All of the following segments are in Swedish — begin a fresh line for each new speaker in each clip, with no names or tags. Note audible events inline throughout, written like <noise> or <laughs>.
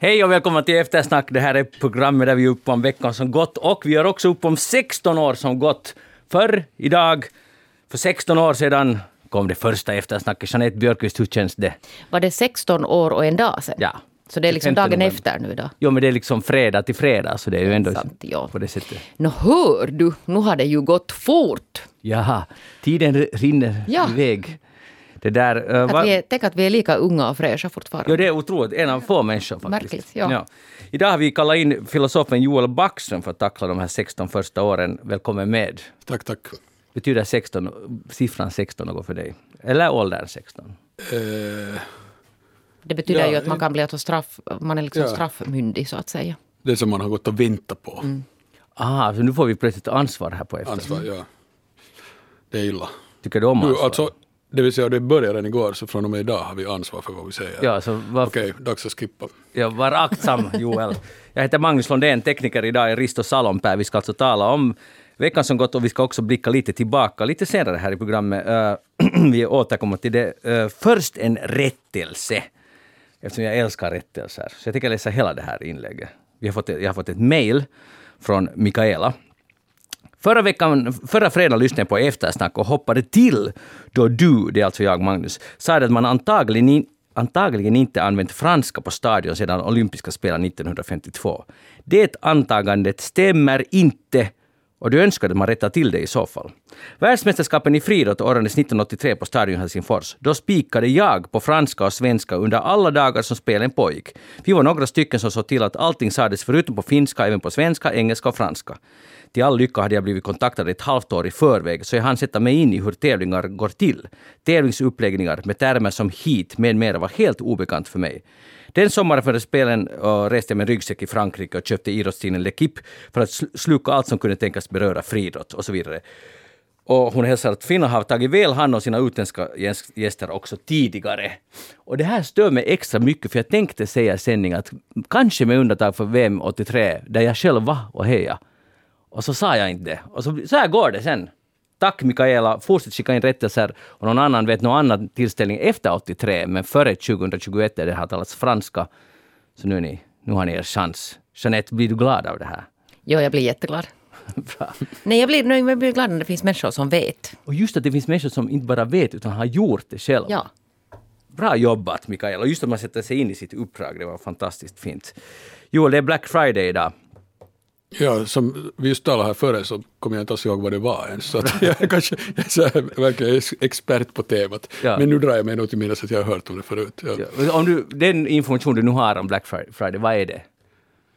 Hej och välkomna till Eftersnack. Det här är programmet där vi är uppe om veckan som gått och vi är också uppe om 16 år som gått. För idag, för 16 år sedan, kom det första eftersnacket. Jeanette Björkqvist, hur känns det?
Var det 16 år och en dag sedan?
Ja.
Så det är liksom
15
dagen
november.
efter nu då?
Jo, men det är liksom fredag till fredag, så det är ju ändå
Sant, ja.
på det sättet.
Nå hör du, nu har det ju gått fort.
Jaha, tiden rinner
Ja.
iväg. Det där... eh,
Att vi är, tänk att vi är lika unga och fräscha fortfarande.
Ja, det är otroligt. En av få människor faktiskt.
Märkligt, ja.
Idag har vi kallat in filosofen Joel Backström för att tackla de här 16 första åren. Välkommen med.
Tack, tack.
Betyder 16, siffran 16 något för dig? Eller åldern 16?
Eh,
Det betyder
Ja,
ju att man kan bli alltså straff, man är liksom
Ja.
straffmyndig så att säga.
det som man har gått och väntat på.
Ah, så nu får vi plötsligt ansvar här på efter.
Ansvar, ja. Det är illa.
Tycker du om
Nu,
ansvar?
alltså, det vill säga, det började igår, så från och med idag har vi ansvar för vad vi säger.
Ja, så var,
Okej, dags att skippa.
ja, var aktsam Joel. Jag heter Magnus Lundén, tekniker idag i Risto Salonpää. Vi ska alltså tala om veckan som gått och vi ska också blicka lite tillbaka lite senare här i programmet. Eh, <clears throat> vi återkommer till det. Eh, först en rättelse. Eftersom jag älskar rättelser. Så jag tänker läsa hela det här inlägget. Vi har fått, jag har fått ett mejl från Mikaela. Förra, veckan, förra fredagen lyssnade jag på Eftersnack och hoppade till då du, det är alltså jag Magnus, sa att man antagligen, antagligen inte använt franska på stadion sedan olympiska spelen 1952. Det antagandet stämmer inte och du önskar att man rättar till det i så fall. Världsmästerskapen i friidrott ordnades 1983 på Stadion Helsingfors. Då spikade jag på franska och svenska under alla dagar som spelen pågick. Vi var några stycken som såg till att allting sades förutom på finska, även på svenska, engelska och franska. Till all lycka hade jag blivit kontaktad ett halvt år i förväg så jag hann sätta mig in i hur tävlingar går till. Tävlingsuppläggningar med termer som heat med mera var helt obekant för mig. Den sommaren före spelen uh, reste jag med ryggsäck i Frankrike och köpte idrottstidningen L'Equipe för att sluka allt som kunde tänkas beröra friidrott och så vidare. Och hon hälsar att Finland har tagit väl hand om sina utländska gäster också tidigare. Och det här stör mig extra mycket för jag tänkte säga i sändningen att kanske med undantag för VM 83 där jag själv var och heja. Och så sa jag inte det. Och så, så här går det sen. Tack Mikaela, fortsätt skicka in rättelser. Och någon annan vet någon annan tillställning efter 83, men före 2021 där det har talats franska. Så nu, är ni, nu har ni er chans. Jeanette, blir du glad av det här?
Jo, jag blir jätteglad. <laughs>
Bra.
Nej, jag blir, nej, jag blir glad när det finns människor som vet.
Och just att det finns människor som inte bara vet utan har gjort det själva.
Ja.
Bra jobbat Mikaela. Just att man sätter sig in i sitt uppdrag, det var fantastiskt fint. Joel, det är Black Friday idag.
Ja, som vi just talade här före så kommer jag inte alls ihåg vad det var ens. Så jag är kanske jag är så här, verkligen ex- expert på temat.
Ja.
Men nu drar jag mig nog till minnes att jag har hört om det förut. Ja.
Ja, Om du, den information du nu har om Black Fri- Friday, vad är det?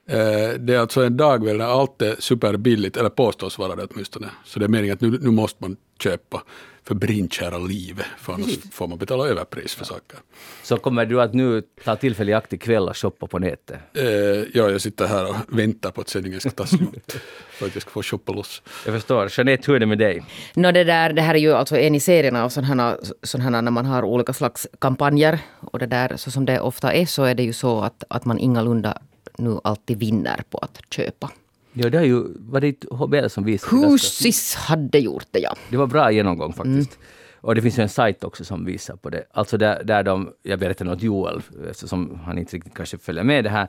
Eh, Det är alltså en dag när allt är superbilligt, eller påstås vara det åtminstone. Så det är meningen att nu, nu måste man köpa för brinnkära livet, för annars får man betala överpris för saker.
Så kommer du att nu ta tillfälle i akt ikväll och shoppa på nätet?
Eh, ja, jag sitter här och väntar på att sändningen ska ta slut <laughs> för att jag ska få shoppa loss.
Jag förstår. Jeanette, hur är det med dig?
Nå, det, där, det här är ju alltså en i serien av sådana här när man har olika slags kampanjer. Och det där, så som det ofta är så är det ju så att, att man ingalunda nu alltid vinner på att köpa.
Ja, det är ju, var det inte HBL som visade?
Husis hade gjort det, ja.
Det var bra genomgång faktiskt. Och det finns ju en sajt också som visar på det. Alltså där, där de, jag berättade åt Joel, eftersom han inte riktigt kanske följer med det här.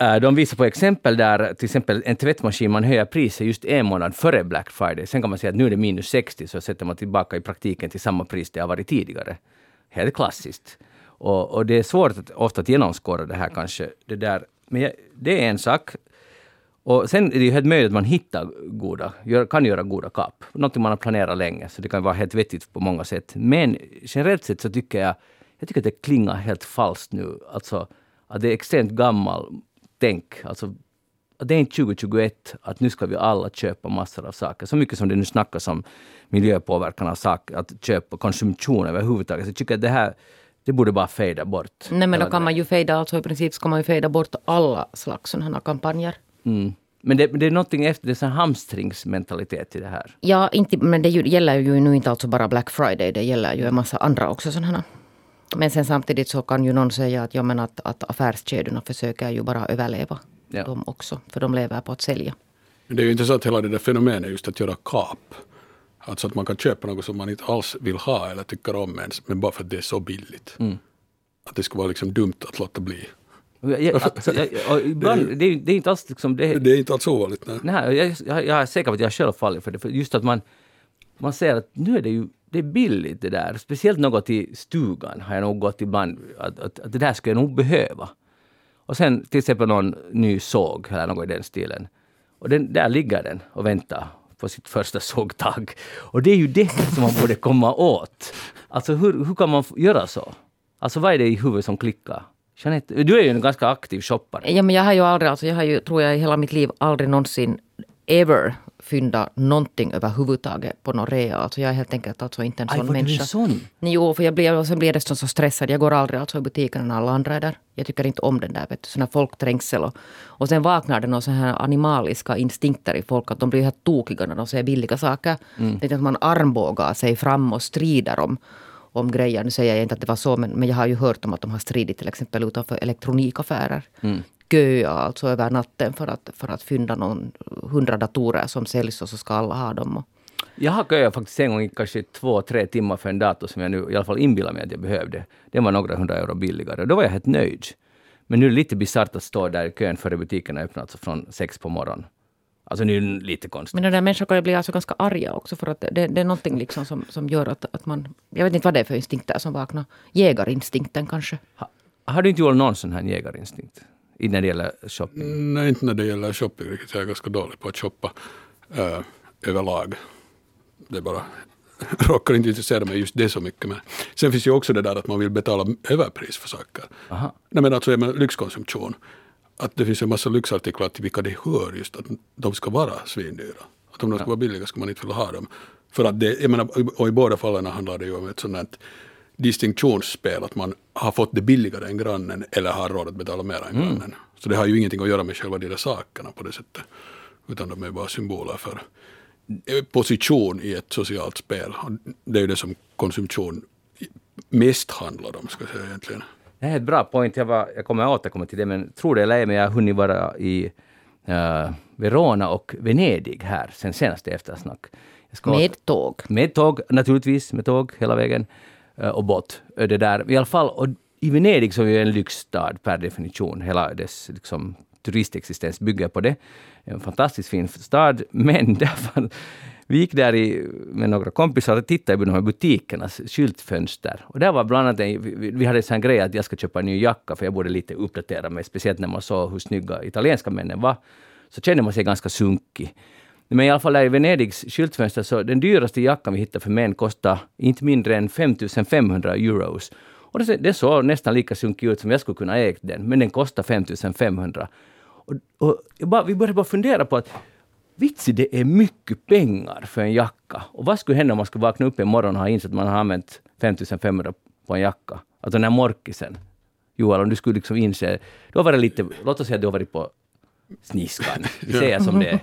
Eh, De visar på exempel där till exempel en tvättmaskin, man höjer priset just en månad före Black Friday. Sen kan man säga att nu är det minus 60, så sätter man tillbaka i praktiken till samma pris det har varit tidigare. Helt klassiskt. Och, och det är svårt att, ofta att genomskåda det här kanske. Det där. Men jag, det är en sak. Och sen är det ju helt möjligt att man hittar goda, kan göra goda kap. Någonting man har planerat länge, så det kan vara helt vettigt på många sätt. Men generellt sett så tycker jag, jag tycker att det klingar helt falskt nu. Alltså att det är extremt gammal tänk. Alltså, att det är inte 2021 att nu ska vi alla köpa massor av saker. Så mycket som det nu snackas om miljöpåverkan av saker, att köpa konsumtion överhuvudtaget. Så jag tycker att det här, det borde bara fejda bort.
Nej, men då kan man ju fejda, alltså i princip ska man ju fejda bort alla slags sådana kampanjer.
Mm. Men det, det är någonting efter, det är hamstringsmentalitet i det här.
Ja, inte, men det gäller ju nu inte alltså bara Black Friday, det gäller ju en massa andra också sådana. Men sen samtidigt så kan ju någon säga att, ja, men att, att affärskedjorna försöker ju bara överleva.
Ja.
De också, för de lever på att sälja.
Men det är ju intressant hela det där fenomenet just att göra kap. Alltså att man kan köpa något som man inte alls vill ha eller tycker om ens, men bara för att det är så billigt. Att det skulle vara liksom dumt att låta bli.
Jag, jag, alltså, jag, och ibland, det, är, det är inte alls liksom... Det,
Det är inte alls ovanligt. Nej.
nej, jag, jag, jag är säker på att jag själv fallit för det. För just att man, man ser att nu är det ju det är billigt det där. Speciellt något i stugan har jag nog gått ibland. Att, att, att det där skulle jag nog behöva. Och sen till exempel någon ny såg eller något i den stilen. Och den, där ligger den och väntar på sitt första sågtag. Och det är ju det som man borde komma åt. Alltså hur, hur kan man göra så? Alltså vad är det i huvudet som klickar? Jeanette, du är ju en ganska aktiv shoppare.
Ja, men jag har ju aldrig, alltså jag har ju, tror jag i hela mitt liv aldrig någonsin ever fyndat någonting överhuvudtaget på någon rea. Alltså jag är helt enkelt alltså inte en
Aj,
sån människa.
sån.
Jo, för jag blir, och sen blir jag dessutom så stressad. Jag går aldrig alltså i butiken när alla andra är där. Jag tycker inte om den där vet du, sån här folkträngsel. Och, och sen vaknar det några här animaliska instinkter i folk. Att de blir helt tokiga när de ser billiga saker.
Mm.
Det är att man armbågar sig fram och strider om, om grejer. Nu säger jag inte att det var så, men, men jag har ju hört om att de har stridit till exempel utanför elektronikaffärer.
Mm.
Köa alltså över natten för att, för att fynda någon hundra datorer som säljs och så ska alla ha dem. Och,
Jag har köat faktiskt en gång i kanske två, tre timmar för en dator som jag nu i alla fall inbillar mig att jag behövde. Den var några hundra euro billigare. Då var jag helt nöjd. Men nu är det lite bisarrt att stå där i kön före butikerna öppnar, alltså från sex på morgonen. Alltså nu är det lite konstigt.
Men den där människan kan ju bli alltså ganska arga också för att det, det är någonting liksom som, som gör att, att man... Jag vet inte vad det är för instinkter som vaknar. Jägarinstinkten kanske.
Ha, har du inte gjort någon sån här jägarinstinkt? I när det gäller shopping?
Nej, inte när det gäller shopping riktigt. Jag är ganska dålig på att shoppa eh, överlag. Det är bara <laughs> råkar inte intressera mig just det så mycket. Men sen finns ju också det där att man vill betala överpris för saker.
Aha.
Nej, men alltså lyxkonsumtion. Att det finns en massa lyxartiklar till vilka det hör just att de ska vara svindyra. Att om de ska vara billiga ska man inte vilja ha dem. För att det, jag menar, och i båda fallen handlar det ju om ett sånt här distinktionsspel, att man har fått det billigare än grannen eller har råd att betala mer än grannen. Så det har ju ingenting att göra med själva de där sakerna på det sättet. Utan de är bara symboler för position i ett socialt spel. Det är ju det som konsumtion mest handlar om, ska jag säga egentligen.
Det här är ett bra point. Jag, var, jag kommer återkomma till det, men tror det eller ej, men jag har hunnit vara i eh, Verona och Venedig här sen senaste eftersnack.
Med tåg.
Med tåg, naturligtvis, med tåg hela vägen. eh, Och båt. Det där. I alla fall, och i Venedig som är en lyxstad per definition, hela dess liksom, turistexistens bygger på det. En fantastiskt fin stad, men <laughs> där vi gick där i, med några kompisar och tittade på de här butikernas skyltfönster. Och där var bland annat en, vi, hade en sån grej att jag ska köpa en ny jacka för jag borde lite uppdatera mig, speciellt när man såg hur snygga italienska männen var. Så kände man sig ganska sunkig. Men i alla fall där i Venedigs skyltfönster så den dyraste jackan vi hittade för män kostade inte mindre än 5500 euros. Och det, det såg nästan lika sunkig ut som jag skulle kunna ägt den, men den kostade 5500. Och, och jag bara, vi började bara fundera på att vitsi, det är mycket pengar för en jacka. Och vad skulle hända om man skulle vakna upp en morgon och ha insett att man har använt 5500 på en jacka? Alltså den här morkisen. Joel, om du skulle liksom inse, du har varit lite, låt oss säga att du har varit på sniskan. <laughs> Vi säger som det.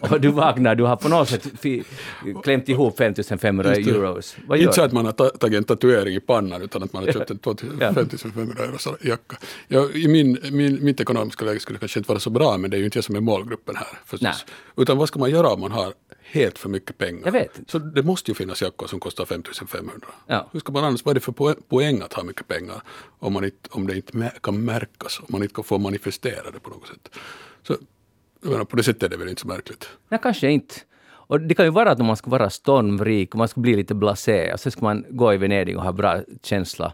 Och du vaknar, du har på något sätt klämt ihop 5500
Just det.
euros. Vad gör
Inte så att man har ta- tagit en tatuering i pannan utan att man har köpt en
Ja.
5500 euros jacka. Ja, I min, min, mitt ekonomiska läge skulle kanske inte vara så bra men det är ju inte jag som är målgruppen här. Förstås.
Nej.
Utan vad ska man göra om man har helt för mycket pengar?
Jag vet.
Så det måste ju finnas jackor som kostar 5500.
Ja.
Hur ska man annars, vad är det för poäng, att ha mycket pengar om, man inte, om det inte kan märkas, om man inte kan få manifestera det på något sätt. Så jag menar, på det sättet är det väl inte så märkligt.
Nej, kanske inte. Och det kan ju vara att om man ska vara stormrik och man ska bli lite blasé och så ska man gå i Venedig och ha bra känsla,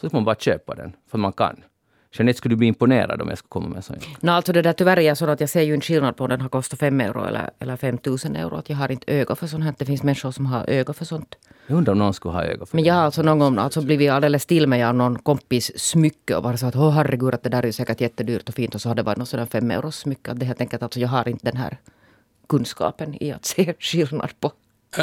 så ska man bara köpa den, för man kan. Jeanette, skulle du bli imponerad om jag skulle komma med en sån?
No, alltså det där tyvärr är jag så att jag ser ju en skillnad på om den har kostat fem euro eller, eller 5000 euro. Att jag har inte öga för sånt här. Det finns människor som har öga för sånt.
Jag undrar om någon skulle ha ögon för
Men jag har alltså någon gång alltså blivit alldeles till mig av någon kompis smycke och bara så att åh herregud att det där är ju säkert jättedyrt och fint och så har det varit någon där fem euros smycke. Att det helt enkelt alltså jag har inte den här kunskapen i att se skillnad på.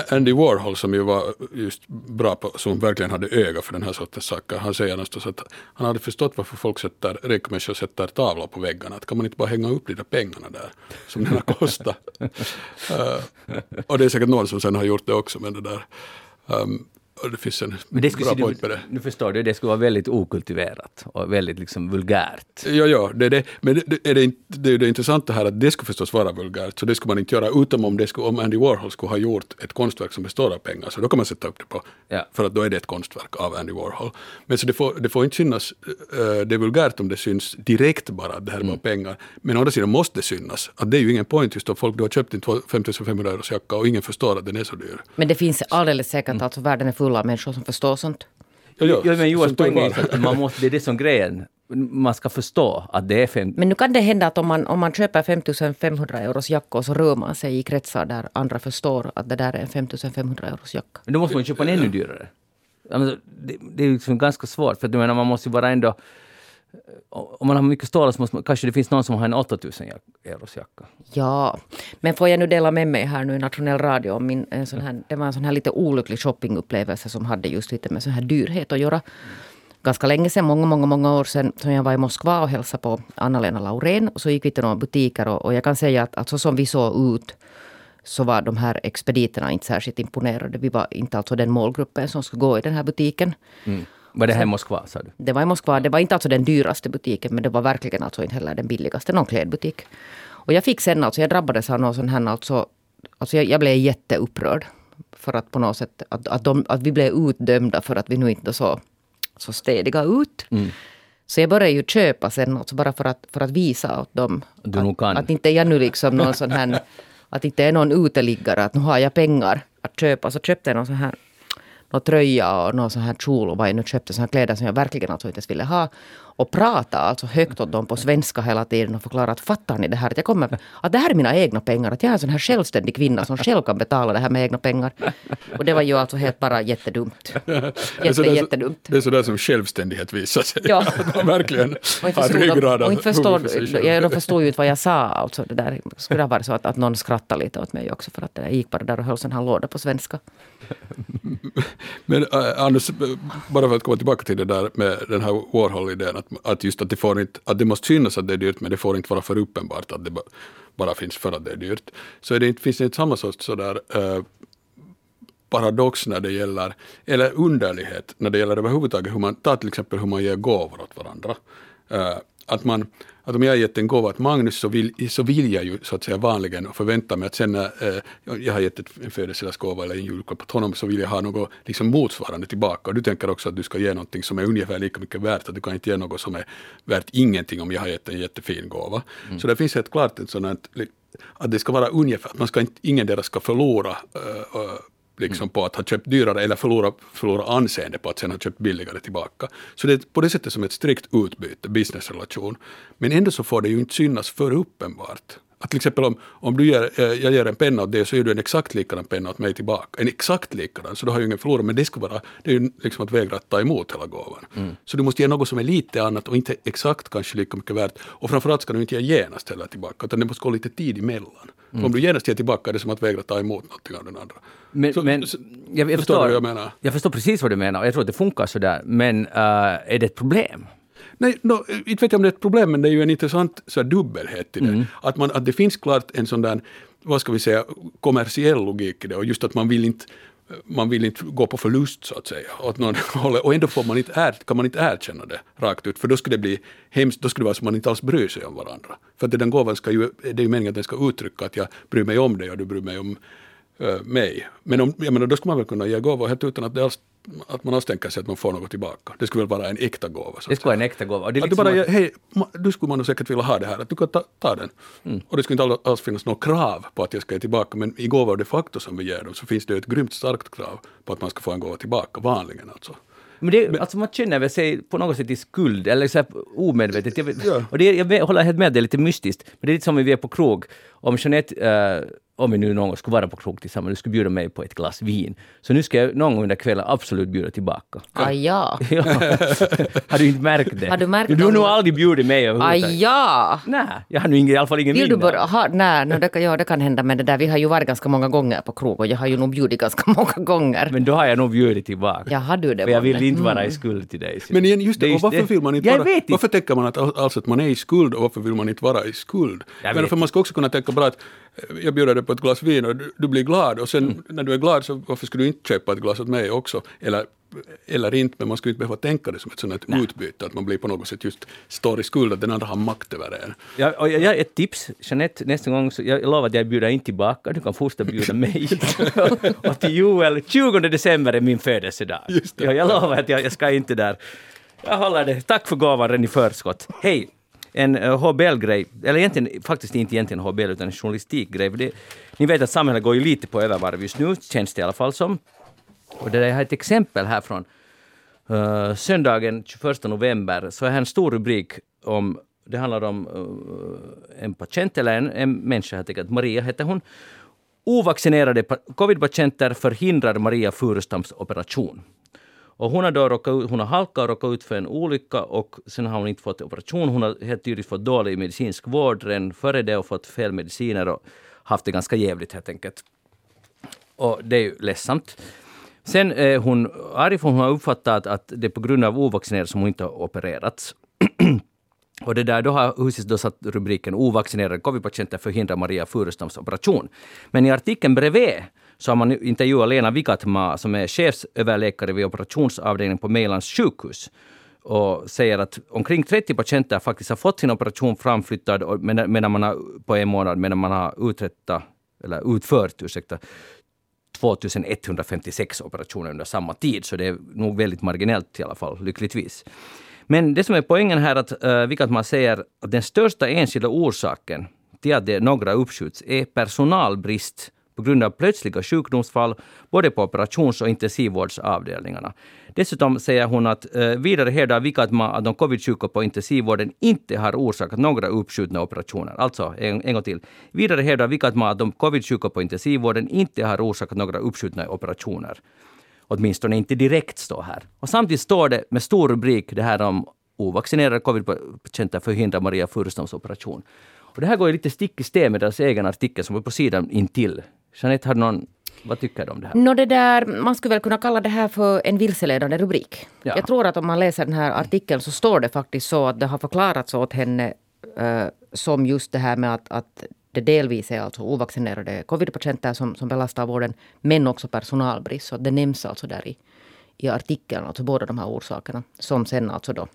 Andy Warhol som ju var just bra på, som verkligen hade öga för den här sortens saker, han säger någonstans att han hade förstått varför folk sätter, rika människor sätter tavlor på väggarna. Att kan man inte bara hänga upp de där pengarna där som den har kostat. <laughs> Eh, och det är säkert någon som sen har gjort det också. Men det där. Um, det finns en
Men det skulle,
bra point med det.
nu förstår du, det skulle vara väldigt okultiverat och väldigt liksom vulgärt.
Ja, ja, det är det. Men det, det, är det, inte- det är det intressanta här att det skulle förstås vara vulgärt, så det skulle man inte göra utom om, det skulle, om Andy Warhol skulle ha gjort ett konstverk som består av pengar, så då kan man sätta upp det på,
Ja.
för att då är det ett konstverk av Andy Warhol. Men så det får, det får inte synas, eh, det är vulgärt om det syns direkt bara att det här är bara pengar, men å andra sidan måste det synas, att det är ju ingen point just om folk du har köpt din 5500 euros jacka och ingen förstår att den är så dyr.
Men det finns alldeles säkert, alltså världen är full av människor som förstår sånt.
Ja, ja,
Ja, men poäng är ju att man måste, det är det som grejen. Man ska förstå att det är fem...
Men nu kan det hända att om man, om man köper 5500 euros jacka och så rör man sig i kretsar där andra förstår att det där är en 5500 euros jacka.
Men då måste man ju köpa en ännu dyrare. Alltså, det, det är liksom ganska svårt, för att menar, man måste ju vara ändå... Om man har mycket stålar så måste man, kanske det finns någon som har en 8000 jack- euros jacka.
Ja, men får jag nu dela med mig här nu i nationell radio om min, en sån här, det var en sån här lite olycklig shoppingupplevelse som hade just lite med sån här dyrhet att göra. Ganska länge sedan, många, många, många år sedan, som jag var i Moskva och hälsade på Anna-Lena Laurén. Och så gick vi till några butiker och, och jag kan säga att, att så som vi såg ut så var de här expediterna inte särskilt imponerade. Vi var inte alltså den målgruppen som skulle gå i den här butiken.
Mm. Var det här i Moskva, sa du?
Det var i Moskva. Det var inte alltså den dyraste butiken, men det var verkligen alltså inte heller den billigaste, någon klädbutik. Och jag fick sen alltså, jag drabbades av någon sån här alltså, alltså jag, jag blev jätteupprörd. För att på något sätt, att, att, de, att vi blev utdömda för att vi nu inte så, så stediga ut. Så jag började ju köpa sen, alltså bara för att, för att visa åt dem.
Du nog kan.
Att, att inte jag nu liksom någon sån här, att inte är någon uteliggare, att nu har jag pengar att köpa. Så köpte jag någon sån här någon tröja och någon sån här kjol och vad jag nu köpte såna kläder som jag verkligen alltså inte ens ville ha. Och prata alltså högt åt dem på svenska hela tiden och förklara att fattar ni det här? Att, jag kommer, att det här är mina egna pengar. Att jag är en sån här självständig kvinna som själv kan betala det här med egna pengar. Och det var ju alltså helt bara jättedumt. <laughs>
Det är
Jätte,
sådär-
jättedumt.
Det är sådär som självständighet visar sig.
Ja. <laughs>
Verkligen har
förstod,
ryggrad
och inte förstår,
huvud för sig själv.
ja, de förstod ju inte vad jag sa. Alltså det där skulle ha varit så att, att någon skrattade lite åt mig också. För att jag gick bara där och höll sån här låda på svenska. <laughs>
Men äh, Anders, bara för att komma tillbaka till det där med den här Warhol-idén, att, att just att det, får inte, att det måste synas att det är dyrt, men det får inte vara för uppenbart att det ba, bara finns för att det är dyrt. Så är det inte, finns det inte samma sorts sådär äh, paradox när det gäller, eller underlighet när det gäller överhuvudtaget hur man, ta till exempel hur man ger gåvor åt varandra. Äh, att man, att om jag har gett en gåva till Magnus så vill, så vill jag ju så att säga vanligen och förväntar mig att sen när eh, jag har gett ett, en födelsedagsgåva eller en julklapp åt honom så vill jag ha något liksom motsvarande tillbaka. Och du tänker också att du ska ge någonting som är ungefär lika mycket värt, att du kan inte ge något som är värt ingenting om jag har gett en jättefin gåva. Så det finns helt klart ett sådant att det ska vara ungefär, att man ska inte, ingen deras ska förlora eh, eh, liksom på att ha köpt dyrare eller förlora, förlora anseende på att sen ha köpt billigare tillbaka. Så det är på det sättet som ett strikt utbyte, businessrelation. Men ändå så får det ju inte synas för uppenbart. Att till exempel om, om du ger, eh, jag ger en penna åt dig så ger du en exakt likadan penna åt mig tillbaka. En exakt likadan, så då har ju ingen förlorat. Men det skulle vara, det är ju liksom att vägra att ta emot hela gåvan. Så du måste ge något som är lite annat och inte exakt kanske lika mycket värt. Och framförallt ska du inte ge genast heller tillbaka, utan det måste gå lite tid emellan. För Om du genast ger tillbaka är det som att vägra ta emot någonting av den andra.
Men,
Så-
men
så-
jag, jag,
förstår du
förstår,
vad jag menar?
jag förstår precis vad du menar och jag tror att det funkar sådär. Men äh, är det ett problem?
Nej, no, inte vet jag om det är ett problem, men det är ju en intressant så här, dubbelhet i det. Att, man, att det finns klart en sån där, vad ska vi säga, kommersiell logik i det och just att man vill inte man vill inte gå på förlust så att säga. Åt någon <laughs> håll. Och ändå får man inte är, kan man inte erkänna det rakt ut, för då skulle det bli hemskt, då skulle det vara som man inte alls bryr sig om varandra. För att den gåvan ska ju, det är ju meningen att den ska uttrycka att jag bryr mig om dig och du bryr mig om eh, mig. Men om, jag menar, då skulle man väl kunna ge gåvor helt utan att, alls, att man alls tänker sig att man får något tillbaka. Det skulle väl vara en äkta gåva.
Det skulle vara en äkta gåva. Det är
att du
liksom
bara,
att-
hej, du skulle man nog säkert vilja ha det här, att du kan ta, ta den.
Mm.
Och det skulle inte alls finnas något krav på att jag ska ge tillbaka, men i gåvor de facto som vi ger dem så finns det ett grymt starkt krav på att man ska få en gåva tillbaka, vanligen alltså.
Men det, alltså man känner väl sig på något sätt i skuld, eller så här omedvetet. Jag,
Ja.
och det, jag håller helt med, det är lite mystiskt. Men det är lite som om vi är på krog. Om Jeanette, eh, om vi nu någon gång skulle vara på krog tillsammans, du skulle bjuda mig på ett glas vin. Så nu ska jag någon gång under kvällen absolut bjuda tillbaka.
Aj ja. <laughs>
Ja. har du inte märkt det?
Har du märkt
Du har
om-
nog aldrig bjudit mig överhuvudtaget.
Aj ja.
Nej, jag har nu ingen, i alla fall ingen
Vill du ha, nej, no, det, kan- ja, det kan hända men det där, vi har ju varit ganska många gånger på krog och jag har ju nog bjudit ganska <laughs> många gånger.
Men då har jag nog bjudit tillbaka.
Ja, har du det?
För jag vill inte vara
Mm.
i skuld till dig.
Men igen, just det,
är
och varför vill man inte
jag
vara,
vet inte.
varför tänker man att, alls att man är i skuld och varför vill man inte vara i skuld?
Jag
Men
vet
för man ska också kunna tänka bra att jag bjuder dig på ett glas vin och du, du blir glad och sen mm. när du är glad så varför skulle du inte köpa ett glas åt mig också? Eller eller inte, men man skulle inte behöva tänka det som ett sådant Nej. utbyte, att man blir på något sätt just står i skuld, att den andra har makt över en.
Ja, och jag, ett tips, Jeanette, nästa gång, så jag lovar att jag bjuder inte tillbaka, du kan fortsätta bjuda mig. <laughs> och till Joel, 20 december är min födelsedag. Ja, jag lovar att jag, jag ska inte där. Jag håller det. Tack för gåvan redan i förskott. Hej! En eh, HBL-grej, eller egentligen faktiskt inte egentligen HBL utan en journalistikgrej. ni vet att samhället går ju lite på övervarv just nu, känns det i alla fall som. Och det är, jag har ett exempel här från uh, söndagen 21 november. Så är här en stor rubrik om det handlar om uh, en patient, eller en, en människa helt enkelt. Maria heter hon. Ovaccinerade covidpatienter förhindrar Maria Furustams operation. Och hon har då råkat ut, hon har halkat och råkat ut för en olycka och sen har hon inte fått operation. Hon har helt tydligt fått dålig medicinsk vård redan före det och fått fel mediciner och haft det ganska jävligt helt enkelt. Och det är ju ledsamt. Sen är hon arg för hon har uppfattat att det är på grund av ovaccinerade som hon inte har opererats. <clears throat> Och det där, då har huset då satt rubriken Ovaccinerade covidpatienter förhindrar Maria Furustams operation. Men i artikeln bredvid så har man intervjuat Lena Vikatmaa som är chefsöverläkare vid operationsavdelningen på Mejlands sjukhus och säger att omkring 30 patienter faktiskt har fått sin operation framflyttad medan man har, på en månad medan man har uträttat, eller utfört ursäkta, 2156 operationer under samma tid, så det är nog väldigt marginellt i alla fall, lyckligtvis. Men det som är poängen här, att, eh, uh, vilket man säger, att den största enskilda orsaken till att det några uppskjuts är personalbrist på grund av plötsliga sjukdomsfall både på operations och intensivvårdsavdelningarna. Dessutom säger hon att eh, vidare hävdar Vikatma att de covid-sjuka på intensivvården inte har orsakat några uppskjutna operationer. Alltså, en, en gång till. Vidare hävdar Vikatma att de covid-sjuka på intensivvården inte har orsakat några uppskjutna operationer. Åtminstone inte direkt står här. Och samtidigt står det med stor rubrik det här om ovaccinerade covidpatienter förhindrar Maria Furustams operation. Och det här går ju lite stick i stäv med deras egen artikel som är på sidan intill. Jeanette, har någon vad tycker du om det här?
No, det där, man skulle väl kunna kalla det här för en vilseledande rubrik. Ja. Jag tror att om man läser den här artikeln så står det faktiskt så att det har förklarats åt henne uh, som just det här med att, att det delvis är alltså ovaccinerade covidpatienter som, som belastar vården, men också personalbrist. Så det nämns alltså där i, i artikeln, alltså båda de här orsakerna. Som sen alltså då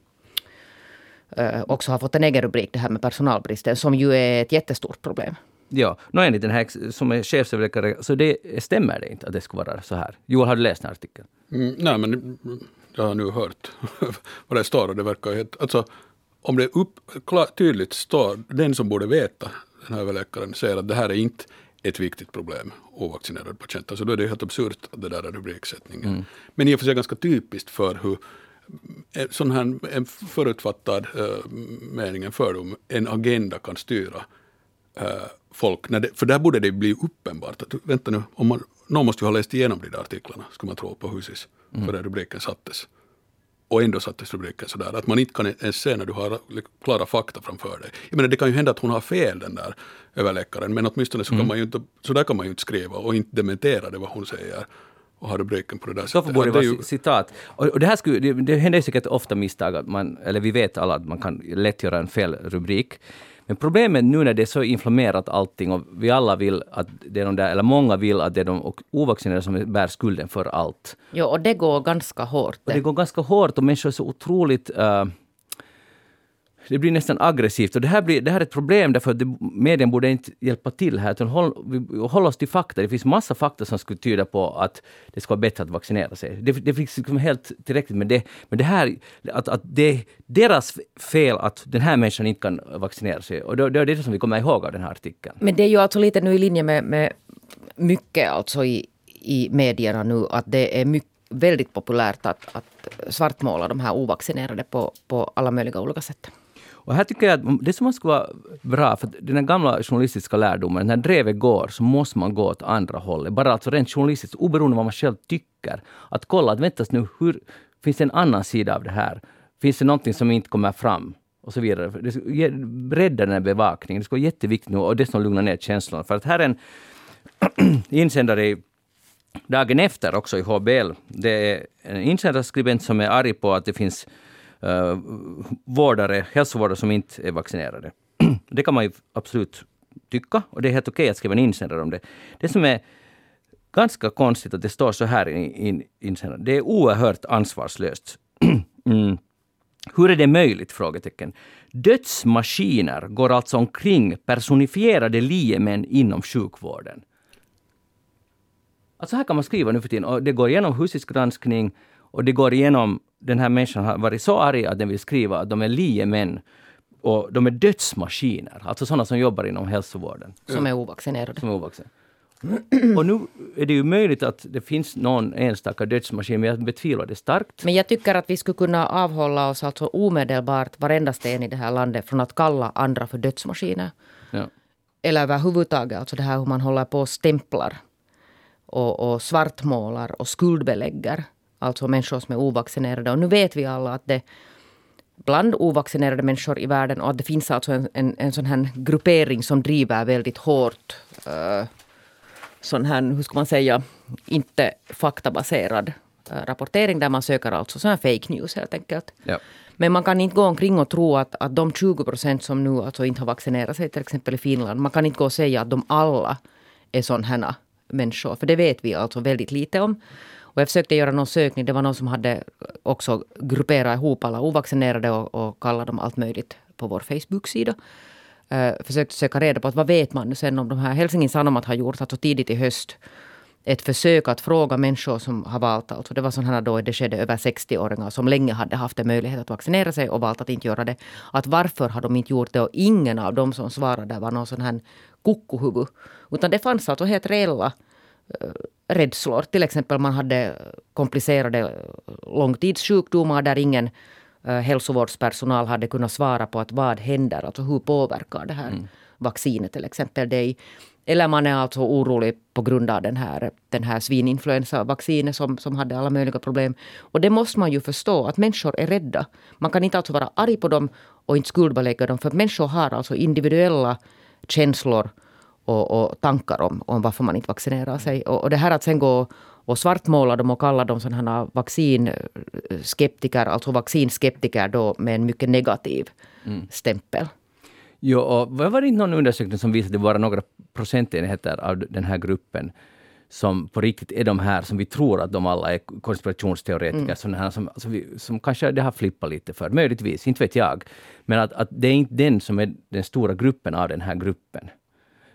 uh, också har fått en egen rubrik, det här med personalbristen, som ju är ett jättestort problem.
Ja, no, enligt den här som är chefsöverläkare, så det stämmer det inte att det ska vara så här. Joel, har du läst den här artikeln?
Mm, nej, men jag har nu hört <laughs> vad det står och det verkar helt... Alltså, om det upp, klart, tydligt står, den som borde veta, den här överläkaren, säger att det här är inte ett viktigt problem, ovaccinerade patienter. Så då är det helt absurt att det där är rubriksättningen. Mm. Men i och för sig ganska typiskt för hur sån här en förutfattad uh, mening, en fördom, en agenda kan styra folk. När det, för där borde det bli uppenbart att vänta nu, om man, någon måste ju ha läst igenom de där artiklarna, skulle man tro på Husis, mm. före rubriken sattes. Och ändå sattes rubriken sådär, att man inte kan ens se när du har klara fakta framför dig. Jag menar, det kan ju hända att hon har fel, den där överläkaren, men åtminstone så, kan mm. man ju inte, så där kan man ju inte skriva och inte dementera det vad hon säger och ha rubriken på det där
sättet. borde det vara ju... citat. Och, det här skulle, det, det händer säkert ofta misstag, att man, eller vi vet alla att man kan lätt göra en fel rubrik. Men problemet nu när det är så inflammerat allting och vi alla vill att det är de där, eller många vill att det är de ovaccinerade som bär skulden för allt.
Ja, och det går ganska hårt.
Och det går ganska hårt och människor är så otroligt uh, det blir nästan aggressivt. Och det här, blir, det här är ett problem därför att medien borde inte hjälpa till här. Utan håll, vi oss till fakta. Det finns massa fakta som skulle tyda på att det ska vara bättre att vaccinera sig. Det, det finns liksom helt tillräckligt med det. Men det här, att, att det är deras fel att den här människan inte kan vaccinera sig. Och det, det är det som vi kommer ihåg av den här artikeln.
Men det är ju alltså lite nu i linje med, med mycket alltså i, i medierna nu att det är mycket väldigt populärt att, att svartmåla de här ovaccinerade på, på alla möjliga olika sätt.
Och här tycker jag att det som skulle vara bra, för den här gamla journalistiska lärdomen, när drevet går så måste man gå åt andra hållet. Bara alltså rent journalistiskt, oberoende av vad man själv tycker. Att kolla, att vänta nu, hur, finns det en annan sida av det här? Finns det någonting som inte kommer fram? Och så vidare. Det bredda den här bevakningen. Det skulle vara jätteviktigt nu och det som lugnar ner känslorna. För att här är en <clears throat> insändare i dagen efter också i HBL. Det är en insändarskribent som är arg på att det finns uh, vårdare, hälsovårdare som inte är vaccinerade. <clears throat> det kan man ju absolut tycka och det är helt okej att skriva en insändare om det. Det som är ganska konstigt att det står så här i, i insändaren, det är oerhört ansvarslöst. <clears throat> mm. Hur är det möjligt? Frågetecken. Dödsmaskiner går alltså omkring personifierade liemän inom sjukvården. Alltså här kan man skriva nu för tiden och det går igenom husisk granskning och det går igenom, den här människan har varit så arg att den vill skriva att de är liemän och de är dödsmaskiner, alltså sådana som jobbar inom hälsovården.
Som är ovaccinerade.
Som är ovaccinerade. Och nu är det ju möjligt att det finns någon enstaka dödsmaskin, men jag betvivlar det starkt.
Men jag tycker att vi skulle kunna avhålla oss alltså omedelbart, varenda sten i det här landet, från att kalla andra för dödsmaskiner.
Ja.
Eller överhuvudtaget, alltså det här hur man håller på och stämplar och, och svartmålar och skuldbelägger. Alltså människor som är ovaccinerade. Och nu vet vi alla att det bland ovaccinerade människor i världen och att det finns alltså en, en, en sån här gruppering som driver väldigt hårt uh, sån här, hur ska man säga, inte faktabaserad uh, rapportering där man söker alltså sån här fake news helt enkelt.
Ja.
Men man kan inte gå omkring och tro att, att de 20 procent som nu alltså inte har vaccinerat sig, till exempel i Finland, man kan inte gå och säga att de alla är sådana människor. För det vet vi alltså väldigt lite om. Och jag försökte göra någon sökning. Det var någon som hade också grupperat ihop alla ovaccinerade och, och kallat dem allt möjligt på vår Facebook-sida. Uh, försökte söka reda på att vad vet man nu sen om de här. Helsingin Sanomat har gjort alltså tidigt i höst ett försök att fråga människor som har valt, alltså det var sådana då det skedde över 60-åringar som länge hade haft en möjlighet att vaccinera sig och valt att inte göra det. Att varför har de inte gjort det? Och ingen av dem som svarade var någon sån här kuckuhuvud. Utan det fanns alltså helt reella uh, rädslor. Till exempel man hade komplicerade långtidssjukdomar där ingen uh, hälsovårdspersonal hade kunnat svara på att vad händer, alltså hur påverkar det här mm. vaccinet till exempel dig. Eller man är alltså orolig på grund av den här, den här svininfluensavaccinet som, som hade alla möjliga problem. Och det måste man ju förstå, att människor är rädda. Man kan inte alltså vara arg på dem och inte skuldbelägga dem. För människor har alltså individuella känslor och, och, tankar om, om varför man inte vaccinerar sig. Och, och det här att sen gå och svartmåla dem och kalla dem sådana vaccinskeptiker, alltså vaccinskeptiker då med en mycket negativ mm. stämpel.
Jo, och var det inte någon undersökning som visade att det var några procentenheter av den här gruppen som på riktigt är de här som vi tror att de alla är konspirationsteoretiker, mm. sådana här som, alltså vi, som kanske det har flippat lite för, möjligtvis, inte vet jag. Men att, att det är inte den som är den stora gruppen av den här gruppen.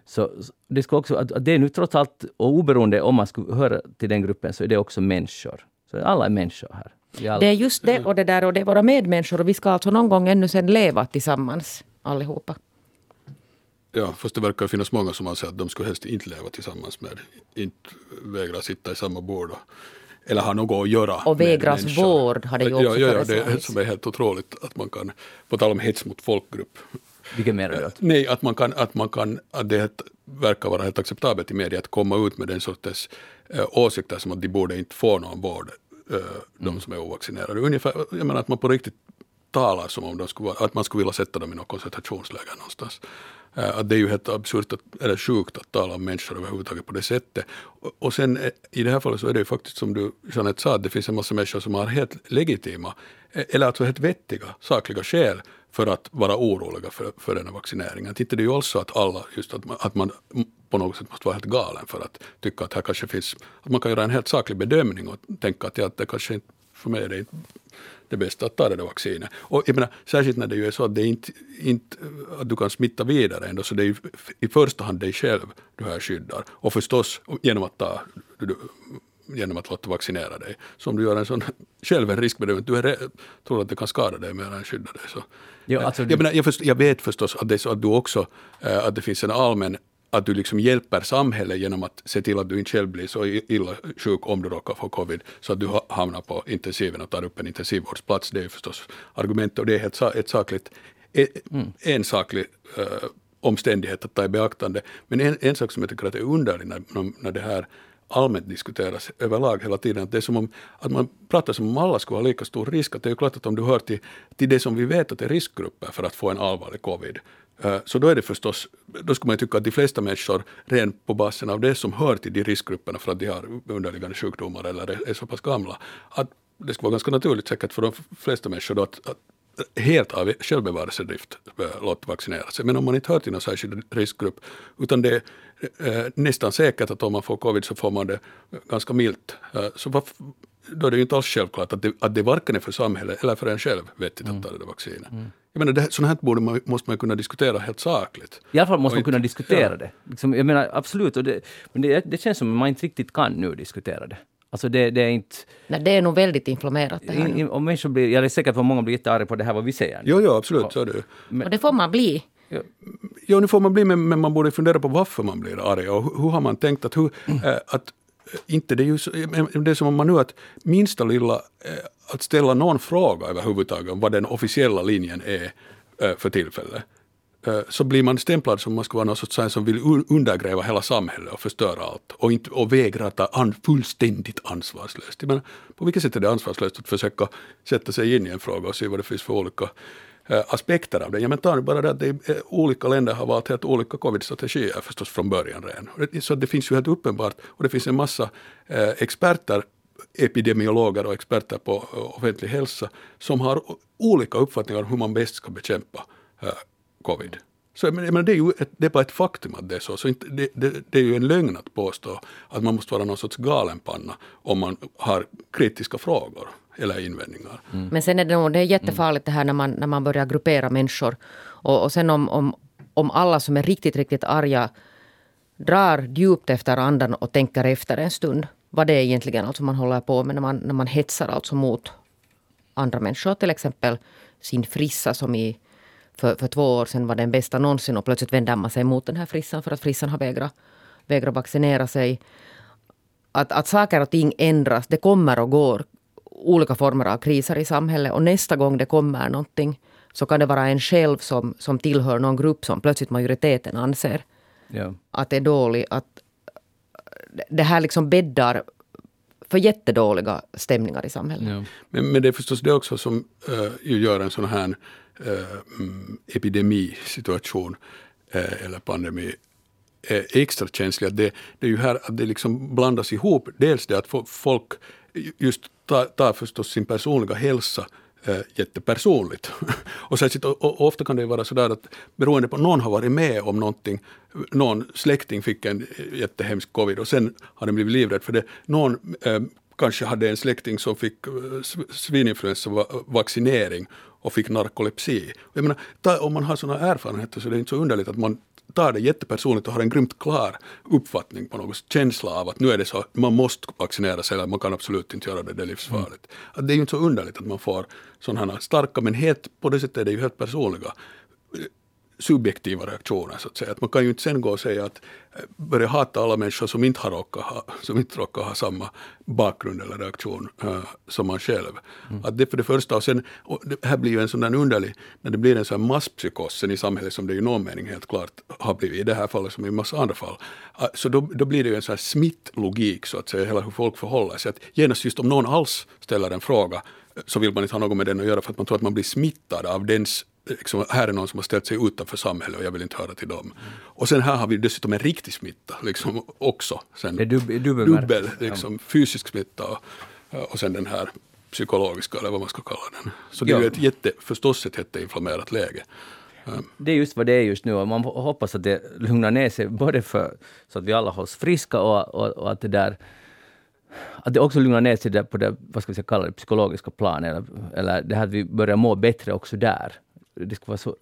Så, det ska också, att, att det är nu trots allt, och oberoende om man skulle höra till den gruppen, så är det också människor. Så alla är människor här.
Det är just det och det där och det är våra medmänniskor och vi ska alltså någon gång ännu sen leva tillsammans allihopa.
Ja, fast det verkar finnas många som anser att de skulle helst inte leva tillsammans med, inte vägra sitta i samma bord. eller ha något att göra
Och vägras vård har det ju också
Ja, ja, ja det som är helt otroligt att man kan, på tal om hets mot folkgrupp.
Vilket menar du?
Nej, att man kan, att man kan, att det verkar vara helt acceptabelt i media att komma ut med den sortens äh, åsikter som att de borde inte få någon vård, äh, de mm. som är ovaccinerade. Ungefär, jag menar att man på riktigt talar som om de skulle vara, att man skulle vilja sätta dem i något koncentrationsläger någonstans. Eh, att det är ju helt absurt, att, eller sjukt att tala om människor överhuvudtaget på det sättet. Och, och sen eh, i det här fallet så är det ju faktiskt som du Jeanette sa, att det finns en massa människor som har helt legitima, eh, eller alltså helt vettiga, sakliga skäl för att vara oroliga för, för den här vaccineringen. Tittar det är ju alls att alla, just att man, att man på något sätt måste vara helt galen för att tycka att här kanske finns, att man kan göra en helt saklig bedömning och tänka att ja, det kanske inte, för mig är det inte det bästa att ta det där vaccinet. Och jag menar, särskilt när det ju är så att, det inte, inte, att du kan smitta vidare ändå, så det är ju i första hand dig själv du här skyddar. Och förstås genom att, ta, du, genom att låta vaccinera dig. Så om du gör en sån <laughs> själv en riskbedömning, du är, tror att det kan skada dig mer än skydda dig. Så. Jo, alltså jag, menar, jag, först, jag vet förstås att det så att du också, äh, att det finns en allmän att du liksom hjälper samhället genom att se till att du inte själv blir så illa sjuk om du råkar få covid så att du hamnar på intensiven och tar upp en intensivvårdsplats. Det är förstås argument och det är helt, ett sakligt, mm. en saklig uh, omständighet att ta i beaktande. Men en, en sak som jag tycker att är underlig när, när det här allmänt diskuteras överlag hela tiden. Att det är som om att man pratar som om alla skulle ha lika stor risk. Att det är ju klart att om du hör till, till det som vi vet att är riskgrupper för att få en allvarlig covid, eh, så då är det förstås, då skulle man tycka att de flesta människor, rent på basen av det som hör till de riskgrupperna för att de har underliggande sjukdomar eller är så pass gamla, att det skulle vara ganska naturligt säkert för de flesta människor då att, att helt av självbevarelsedrift låta vaccinera sig. Men om man inte hör till någon särskild riskgrupp, utan det är eh, nästan säkert att om man får covid så får man det ganska milt. Eh, så varför, då är det ju inte alls självklart att det, att det varken är för samhället eller för en själv vettigt att ta det där vaccinet. Mm. Jag menar, det, sånt här borde man, måste man kunna diskutera helt sakligt.
I alla fall måste man kunna diskutera ja. det. Liksom, jag menar absolut, och det, men det, det känns som att man inte riktigt kan nu diskutera det. Alltså det, det, är inte...
Nej, det är nog väldigt inflammerat det här in,
och människor blir, Jag är säker på att många blir jättearga på det här vad vi säger.
Jo, jo absolut, så är det
men, Och det får man bli.
Ja, jo, nu får man bli, men, men man borde fundera på varför man blir arg och hur, hur har man tänkt att, hur, mm. äh, att inte det är ju det är som om man nu att minsta lilla, äh, att ställa någon fråga överhuvudtaget om vad den officiella linjen är äh, för tillfället Eh, så blir man stämplad som man ska vara någon sorts som vill undergräva hela samhället och förstöra allt och, inte, och vägra ta an, fullständigt ansvarslöst. Men på vilket sätt är det ansvarslöst att försöka sätta sig in i en fråga och se vad det finns för olika Eh, aspekter av det. Ja, men ta nu bara det att det är, olika länder har valt helt olika covid-strategier förstås från början redan. Så det finns ju helt uppenbart, och det finns en massa eh, experter epidemiologer och experter på eh, offentlig hälsa som har olika uppfattningar om hur man bäst ska bekämpa covid. Så jag menar, det är ju ett, det är bara ett faktum att det är så. så inte, det, det, det, är ju en lögn att påstå att man måste vara någon sorts galenpanna om man har kritiska frågor eller invändningar.
Mm. Men sen är det, nog, det är jättefarligt det här när man, när man börjar gruppera människor. Och, och sen om, om, om alla som är riktigt, riktigt arga drar djupt efter andan och tänker efter en stund vad det är egentligen alltså man håller på med när man, när man hetsar alltså mot andra människor. Till exempel sin frissa som i för, för två år sedan var den bästa någonsin och plötsligt vänder man sig mot den här frissan för att frissan har vägrat, vägrat vaccinera sig. Att, att saker och ting ändras, det kommer och går olika former av kriser i samhället och nästa gång det kommer någonting så kan det vara en själv som, som tillhör någon grupp som plötsligt majoriteten anser ja. att det är dåligt. Att det här liksom bäddar för jättedåliga stämningar i samhället. Ja.
Men, men det är förstås det också som uh, gör en sån här Eh, epidemisituation eh, eller pandemi är extra känslig. Det, det är ju här att det liksom blandas ihop. Dels det att folk just tar, tar förstås sin personliga hälsa äh, jättepersonligt. <laughs> och, särskilt, och, och, ofta kan det vara sådär att beroende på någon har varit med om någonting, någon släkting fick en jättehemsk covid och sen har den blivit livrädd för det. Någon äh, kanske hade en släkting som fick svininfluensavaccinering svininfluensa-vaccinering och fick narkolepsi. Jag menar, om man har sådana erfarenheter så är det inte så underligt att man tar det jättepersonligt och har en grymt klar uppfattning på något känsla av att nu är det så, man måste vaccinera sig eller man kan absolut inte göra det, det är livsfarligt. Mm. Att det är ju inte så underligt att man får sådana starka, men helt, på det sättet är det ju helt personliga subjektiva reaktioner så att säga. Att man kan ju inte sen gå och säga att eh, börja hata alla människor som inte har råkat ha, som inte råkar ha samma bakgrund eller reaktion uh, som man själv. Mm. Att det för det första och sen, och det här blir ju en sån där underlig, när det blir en sån här masspsykos i samhället som det i någon mening helt klart har blivit i det här fallet som i massa andra fall. Uh, så då, då blir det ju en sån här smittlogik så att säga, hela hur folk förhåller sig. Att genast just om någon alls ställer en fråga så vill man inte ha något med den att göra för att man tror att man blir smittad av dens liksom, här är någon som har ställt sig utanför samhället och jag vill inte höra till dem. Mm. Och sen här har vi dessutom en riktig smitta liksom, också. Sen,
det är dub dubbel,
dubbel liksom, fysisk smitta och, och sen den här psykologiska eller vad man ska kalla den. Så det ja. är ju ett jätte, förstås ett jätteinflammerat läge.
Det är just vad det är just nu och man hoppas att det lugnar ner sig både för så att vi alla hålls friska och, och, och att det där att det också lugnar ner sig på det, vad ska vi kalla det, psykologiska planet. Eller, eller det här att vi börjar må bättre också där det ska vara så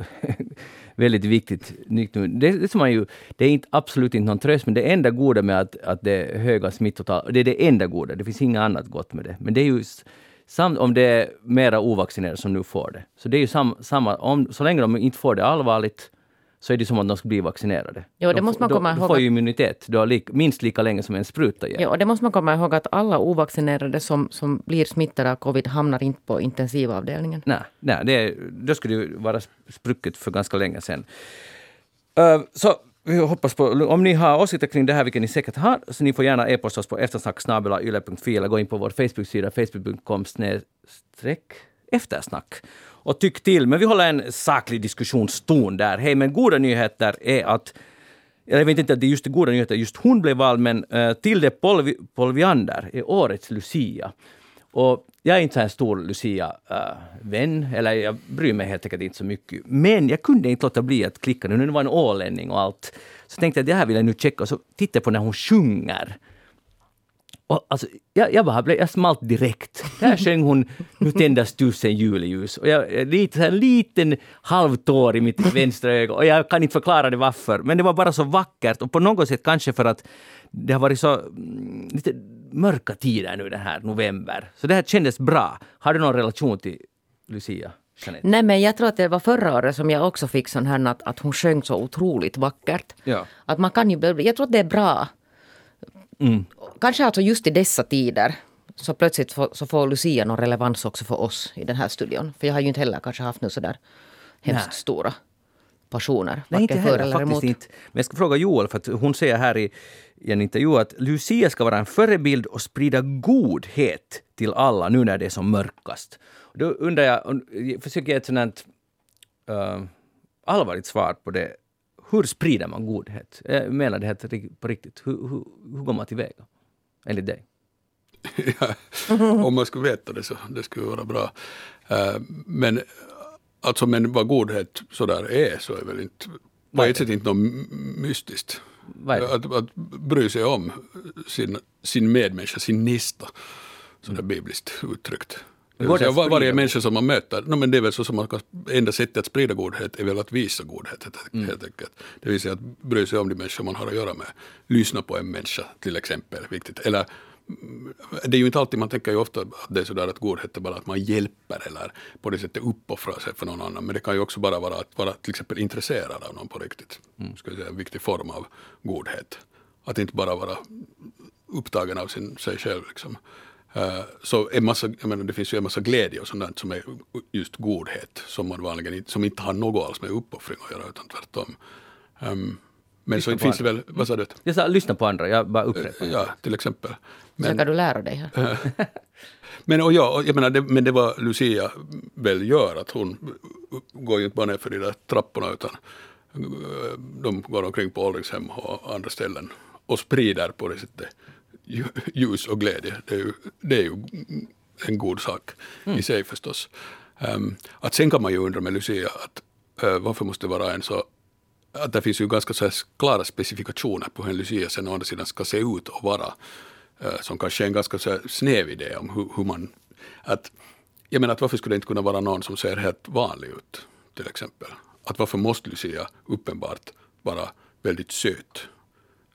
<laughs> väldigt viktigt. Det, det, som man ju, det är inte, absolut inte någon tröst, men det enda goda med att, att det är höga smittotal, det är det enda goda, det finns inget annat gott med det. Men det är ju samt om det är mera ovaccinerade som nu får det. Så det är ju sam, samma, om, så länge de inte får det allvarligt, så är det som att de ska bli vaccinerade.
Jo, det måste man komma
ihåg. Du får ju immunitet du har li, minst lika länge som en spruta ger.
Ja, och det måste man komma ihåg att alla ovaccinerade som, som blir smittade av covid hamnar inte på intensivavdelningen.
Nej, nej det, då skulle det vara sprucket för ganska länge sedan. Uh, så vi hoppas på, om ni har åsikter kring det här, vilket ni säkert har, så ni får gärna e-posta oss på eftersnacksnabelayle.fi eller gå in på vår Facebook-sida facebook.com eftersnack och tyck till. Men vi håller en saklig diskussionston där. Hej, men goda nyheter är att jag vet inte att det är just goda nyheter, just hon blev vald, men uh, Tilde Polvi, Polviander är årets Lucia. Och jag är inte så en stor Lucia-vän, eh, eller jag bryr mig helt enkelt inte så mycket. Men jag kunde inte låta bli att klicka nu när det var en ålänning och allt. Så tänkte jag att det här vill jag nu checka och så tittar jag på när hon sjunger. Och alltså, jag, jag, bara, jag smalt direkt. Där sjöng hon Nu tändas tusen juleljus. Och jag, lite, en liten halvtår i mitt vänstra öga. Och jag kan inte förklara det varför. Men det var bara så vackert. Och på något sätt kanske för att det har varit så mm, lite mörka tider nu den här november. Så det här kändes bra. Har du någon relation till Lucia? Jeanette?
Nej men jag tror att det var förra året som jag också fick sån här att, att hon sjöng så otroligt vackert.
Ja.
Att man kan ju, jag tror att det är bra.
Mm.
Kanske alltså just i dessa tider så plötsligt får, så får Lucia någon relevans också för oss i den här studion. För jag har ju inte heller kanske haft nu sådär hemskt
Nej.
stora passioner.
Nej, inte heller
eller
faktiskt
emot.
inte. Men jag ska fråga Joel, för att hon säger här i, i en intervju att Lucia ska vara en förebild och sprida godhet till alla nu när det är som mörkast. Då undrar jag, och jag försöker ge ett sådant uh, allvarligt svar på det. Hur sprider man godhet? Jag menar det här på riktigt. Hur, hur, hur går man tillväga? Enligt dig? <laughs>
Ja, om man skulle veta det så det skulle vara bra. Eh, Men alltså men vad godhet sådär är så är väl inte på ett sätt inte något mystiskt. Att, att bry sig om sin, sin medmänniska, sin nista, sådär bibliskt uttryckt.
Går sprida
varje människa som man möter, no, men det är väl så som man kan, enda sättet att sprida godhet är väl att visa godhet
Mm.
helt enkelt. Det vill säga att bry sig om de människor man har att göra med. Lyssna på en människa till exempel, viktigt. Eller mm, det är ju inte alltid, man tänker ju ofta att det är sådär att godhet är bara att man hjälper eller på det sättet uppoffrar sig för någon annan. Men det kan ju också bara vara att vara till exempel intresserad av någon på riktigt.
Mm.
Ska jag säga, en viktig form av godhet. Att inte bara vara upptagen av sin, sig själv. Liksom. Eh, så en massa, jag menar, det finns ju en massa glädje och sånt som är just godhet som man vanligen inte, som inte har något alls med uppoffring att göra utan tvärtom. Um, men så
Lyssna på
finns det väl, vad sa du?
Jag sa lyssna på andra, jag bara upprepar.
Ja, till exempel.
Så kan du lära dig här.
Men, och ja, och jag menar, det, men det var Lucia väl gör, att hon går ju inte bara ner för de där trapporna utan eh, de går omkring på ålderdomshem och andra ställen och sprider på det sättet ljus och glädje. Det är ju, det är ju en god sak i sig förstås. Um, att sen kan man ju undra med Lucia att eh, varför måste det vara en så att det finns ju ganska så klara specifikationer på hur en Lucia sen å andra sidan ska se ut och vara. eh, Som kanske är en ganska så snäv idé om hur, hur man... Att, jag menar att varför skulle det inte kunna vara någon som ser helt vanlig ut till exempel? Att varför måste Lucia uppenbart vara väldigt söt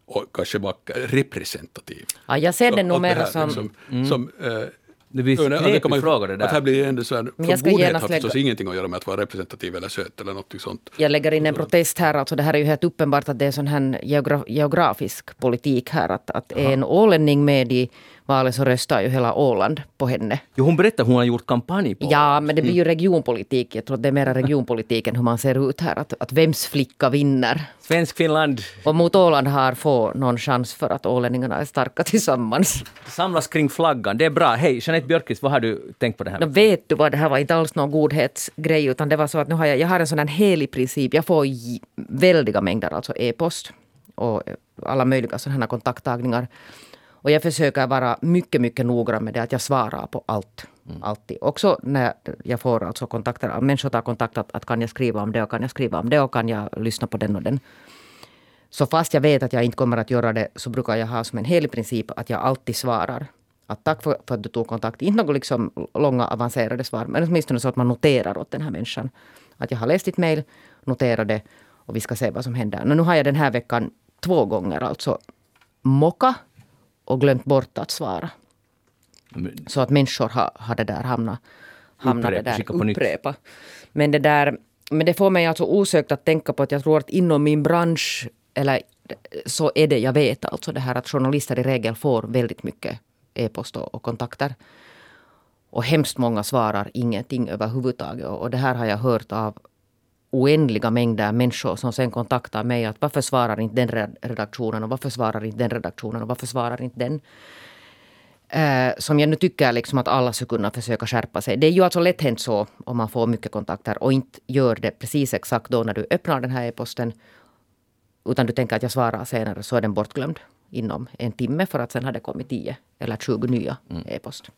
och kanske vacker, representativ?
Ja, jag ser det
här
som...
liksom, som eh,
Det blir
det-
knepig fråga det där.
Att här blir ändå så här,
Men
för
jag ska genast
har förstås ingenting att göra med att vara representativ eller söt eller något sånt.
Jag lägger in en protest här. Alltså det här är ju helt uppenbart att det är sån här geogra- geografisk politik här. Att, att är en ålänning med i valet så röstar ju hela Åland på henne.
Jo, hon berättade att hon har gjort kampanj på
Ja, men det blir ju regionpolitik. Jag tror att det är mera regionpolitik än hur man ser ut här. Att, att vems flicka vinner.
Svensk Finland
Och mot Åland har få någon chans för att ålänningarna är starka tillsammans.
samlas kring flaggan. Det är bra. Hej, Jeanette Björkqvist, vad har du tänkt på det här?
Nå vet du vad, det här var inte alls någon godhetsgrej utan det var så att nu har jag, jag har en sån här helig princip. Jag får väldiga mängder alltså e-post och alla möjliga sådana här kontakttagningar. Och jag försöker vara mycket, mycket noggrann med det att jag svarar på allt. Alltid. Också när jag får alltså kontakter, människor tar kontakt att, att kan jag skriva om det och kan jag skriva om det och kan jag lyssna på den och den. Så fast jag vet att jag inte kommer att göra det så brukar jag ha som en helig princip att jag alltid svarar. Att tack för, för att du tog kontakt. Inte något liksom långa avancerade svar men åtminstone så att man noterar åt den här människan. Att jag har läst ditt mejl, noterar det och vi ska se vad som händer. Men nu har jag den här veckan två gånger alltså mocka och glömt bort att svara. Så att människor har, har det där hamnat, hamnat
Upprepa,
det där, upprepa. Men det där, men det får mig alltså osökt att tänka på att jag tror att inom min bransch, eller så är det, jag vet alltså det här att journalister i regel får väldigt mycket e-post och, och kontakter. Och hemskt många svarar ingenting överhuvudtaget. Och det här har jag hört av oändliga mängder människor som sen kontaktar mig att varför svarar inte den red- redaktionen och varför svarar inte den redaktionen och varför svarar inte den. Eh, som jag nu tycker liksom att alla skulle kunna försöka skärpa sig. Det är ju alltså lätt hänt så om man får mycket kontakter och inte gör det precis exakt då när du öppnar den här e-posten. Utan du tänker att jag svarar senare så är den bortglömd inom en timme för att sen har det kommit 10 eller 20 nya e-post.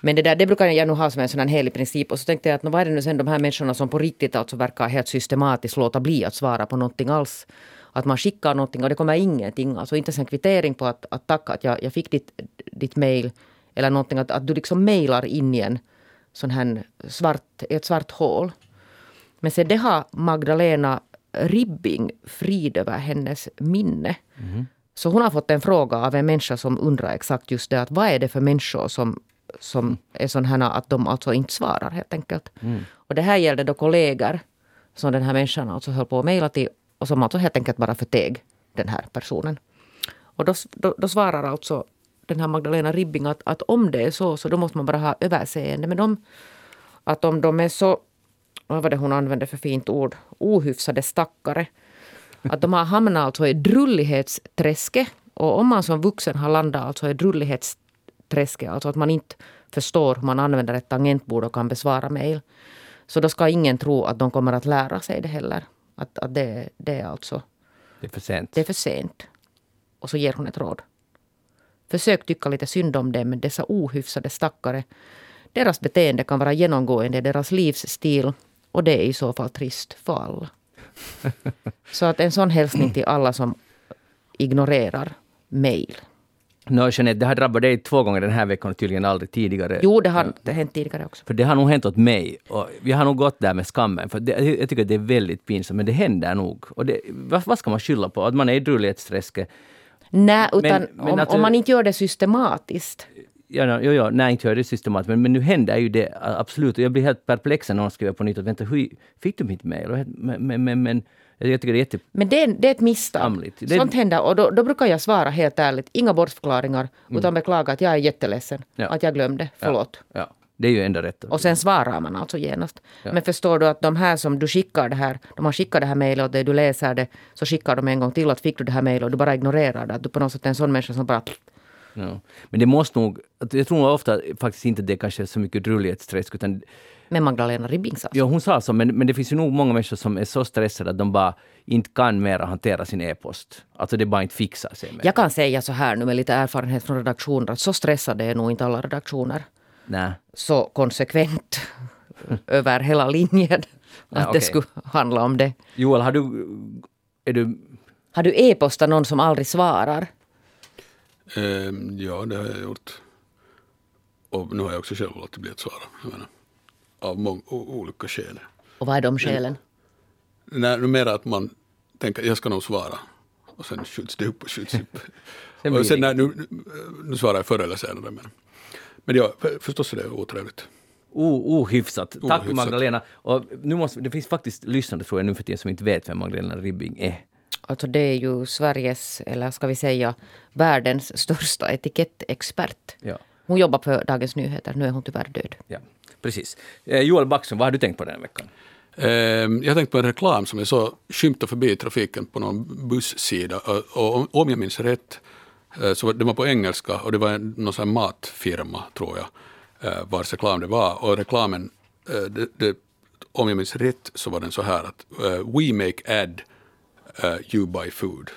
Men det, där, det brukar jag nog ha som en sån helig princip. Och så tänkte jag att vad är det nu sen de här människorna som på riktigt alltså verkar helt systematiskt låta bli att svara på någonting alls. Att man skickar någonting och det kommer ingenting. Alltså inte ens en kvittering på att, att tacka att jag, jag fick ditt, ditt mail. Eller någonting att, att du liksom mailar in i en sån här svart, ett svart hål. Men se det har Magdalena Ribbing frid över hennes minne. Mm. Så hon har fått en fråga av en människa som undrar exakt just det. Att vad är det för människor som, som är sådana att de alltså inte svarar helt enkelt. Mm. Och det här gällde då kollegor som den här människan alltså höll på att mejla till och som alltså helt enkelt bara förteg den här personen. Och då, då, då svarar alltså den här Magdalena Ribbing att, att om det är så, så då måste man bara ha överseende med dem. Att om de är så, vad var det hon använde för fint ord, ohyfsade stackare. Att de har hamnat alltså i drullighetsträsket. Och om man som vuxen har landat alltså i drullighetsträsket, alltså att man inte förstår hur man använder ett tangentbord och kan besvara mejl. Så då ska ingen tro att de kommer att lära sig det heller. Att, att det, det är alltså...
Det är för sent.
Det är för sent. Och så ger hon ett råd. Försök tycka lite synd om dem, dessa ohyfsade stackare. Deras beteende kan vara genomgående i deras livsstil och det är i så fall trist för alla. <laughs> Så att en sån hälsning till alla som ignorerar mejl.
No, Jeanette, det har drabbat dig två gånger den här veckan och tydligen aldrig tidigare.
Jo, det har det hänt tidigare också.
För det har nog hänt åt mig. Och vi har nog gått där med skammen. För det, jag tycker att det är väldigt pinsamt, men det händer nog. Och det, vad, vad ska man skylla på? Att man är i drullighetsträsket?
Nej, utan men, men om, att, om, man inte gör det systematiskt.
Ja, jo, jo, nej, inte gör det systematiskt. Men, men nu händer ju det absolut. Och jag blir helt perplex när någon skriver på nytt att vänta, hur fick du mitt mejl? Men, men, men, men jag tycker det är jätte...
Men det är, det är ett misstag. Det... Sånt händer och då, då, brukar jag svara helt ärligt, inga bortförklaringar, mm. utan beklaga att jag är jätteledsen, ja. att jag glömde, förlåt.
Ja. ja. Det är ju enda rätt.
Och sen svarar man alltså genast. Ja. Men förstår du att de här som du skickar det här, de har skickat det här mejlet och det du läser det, så skickar de en gång till att fick du det här mejlet och du bara ignorerar det. Att du på något sätt är en sån människa som bara...
Ja. Men det måste nog, jag tror ofta faktiskt inte det kanske är så mycket drullighetsträsk utan
men Magdalena Ribbing sa
så. Ja, hon sa så, men, men det finns ju nog många människor som är så stressade att de bara inte kan mer hantera sin e-post. Alltså det bara inte fixar sig. Med.
Jag kan säga så här nu med lite erfarenhet från redaktioner att så stressade är nog inte alla redaktioner.
Nej.
Så konsekvent <laughs> över hela linjen. Att ja, okay. det skulle handla om det.
Joel, har du... Är du...
Har du e-postat någon som aldrig svarar?
Um, ja, det har jag gjort. Och nu har jag också själv låtit bli att svara. Jag menar av många, olika skäl.
Och vad är de skälen?
Nej, numera att man tänker jag ska nog svara och sen skjuts det upp och skjuts upp. <laughs> och sen, nej, nu, nu svarar jag förr eller senare. Men, men ja, förstås är det otrevligt.
O, ohyfsat. Tack ohyfsat. Magdalena. Och nu måste, det finns faktiskt lyssnare tror jag nu för tiden som inte vet vem Magdalena Ribbing är.
Alltså det är ju Sveriges, eller ska vi säga världens största etikettexpert. Ja. Hon jobbar på Dagens Nyheter, nu är hon tyvärr död.
Ja. Precis. Eh, Joel Backström, vad har du tänkt på den här veckan?
Ehm, jag har tänkt på en reklam som jag så skymtade förbi i trafiken på någon bussida. Och om jag minns rätt, eh, så det var på engelska och det var någon sån matfirma, tror jag, eh, vars reklam det var. Och reklamen, det, det, om jag minns rätt, så var den så här att We make ad, you buy food.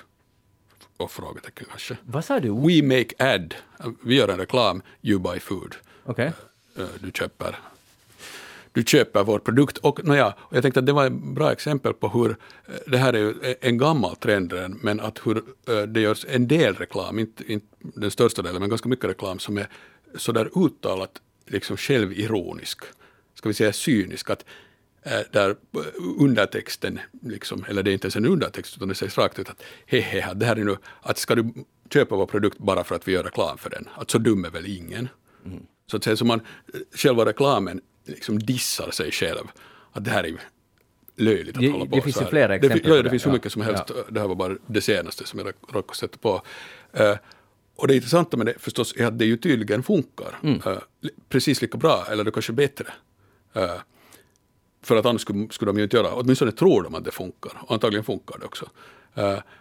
Och frågetecken kanske.
Vad sa du?
We make ad, vi gör en reklam, you buy food.
Okay.
Du köper du köper vår produkt. Och, nåja, och jag tänkte att det var ett bra exempel på hur, eh, det här är ju en gammal trend men att hur eh, det görs en del reklam, inte, inte den största delen, men ganska mycket reklam som är sådär uttalat liksom självironisk, ska vi säga cynisk, att eh, där undertexten, liksom, eller det är inte ens en undertext utan det sägs rakt ut att hehe, det här är nu, att ska du köpa vår produkt bara för att vi gör reklam för den, att så dum är väl ingen. Mm. Så att säga, så man, själva reklamen liksom dissar sig själv. Att det här är löjligt att
det,
hålla på
Det finns ju flera exempel.
Det, ja, det finns hur mycket som helst. Ja. Det här var bara det senaste som jag råkade sätta på. Uh, och det intressanta med det förstås är att det ju tydligen funkar. Mm. Uh, precis lika bra, eller kanske bättre. Uh, för att annars skulle, skulle de ju inte göra, åtminstone tror de att det funkar. Och antagligen funkar det också.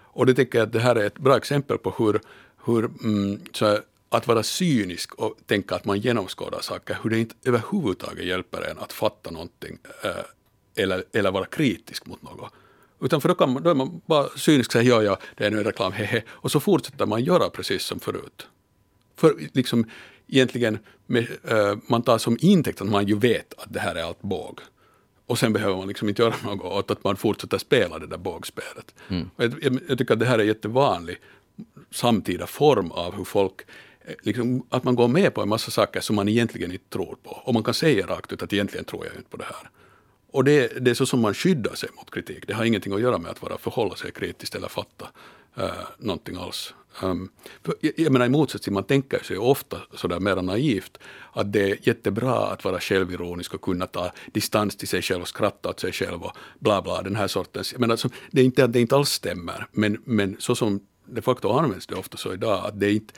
och det tycker jag att det här är ett bra exempel på hur, hur mm, så här, att vara cynisk och tänka att man genomskådar saker, hur det inte överhuvudtaget hjälper en att fatta någonting eh, eller, eller vara kritisk mot något. Utan för då, kan man, då är man bara cynisk och säger ja, ja, det är nu en reklam, hehe, och så fortsätter man göra precis som förut. För liksom egentligen, med, eh, man tar som intäkt att man ju vet att det här är allt båg. Och sen behöver man liksom inte göra <laughs> något åt att man fortsätter spela det där bågspelet.
Mm.
Jag, jag, jag tycker att det här är jättevanlig samtida form av hur folk Eh, liksom, att man går med på en massa saker som man egentligen inte tror på. Och man kan säga rakt ut att egentligen tror jag inte på det här. Och det, det är så som man skyddar sig mot kritik. Det har ingenting att göra med att vara förhålla sig kritiskt eller fatta uh, någonting alls. Um, för, jag, jag menar i motsats till man tänker sig ofta sådär mer naivt att det är jättebra att vara självironisk och kunna ta distans till sig själv och skratta åt sig själv och bla bla den här sortens. Jag menar, alltså, det är inte att det inte alls stämmer men, men så som de facto används det ofta så idag att det är inte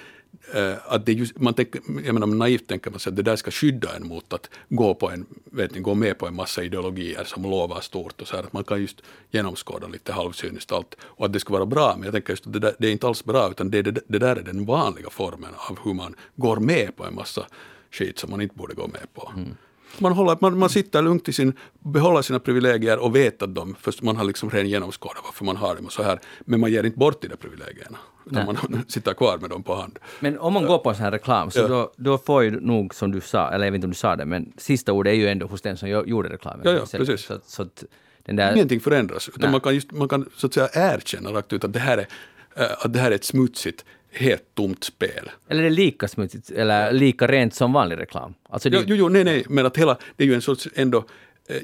att det just, man tänker, jag menar, naivt tänker man sig att det där ska skydda en mot att gå, på en, vet ni, gå med på en massa ideologier som lovar stort och så här, att man kan just genomskåda lite halvcyniskt allt och att det ska vara bra, men jag tänker just att det, där, det är inte alls bra utan det, det, det där är den vanliga formen av hur man går med på en massa skit som man inte borde gå med på. Mm. Man, håller, man, man sitter lugnt i sin, behåller sina privilegier och vet att de, först man har liksom redan genomskådat varför man har dem och så här, men man ger inte bort de där privilegierna. Utan man <laughs> sitter kvar med dem på hand.
Men om man går på en sån här reklam, så
Ja.
då, då får ju nog, som du sa, eller jag vet inte om du sa det, men sista ordet är ju ändå hos den som gjorde reklamen.
Ja, ja, precis.
Så, så att den där...
Ingenting förändras, utan
Nej.
man kan, just, man kan så att säga erkänna rakt ut att det här är, eh, att det här är ett smutsigt, helt tomt spel.
Eller är det lika smutsigt, eller lika rent som vanlig reklam? Alltså det,
Jo, jo, jo, nej, nej, men att hela, det är ju en sorts ändå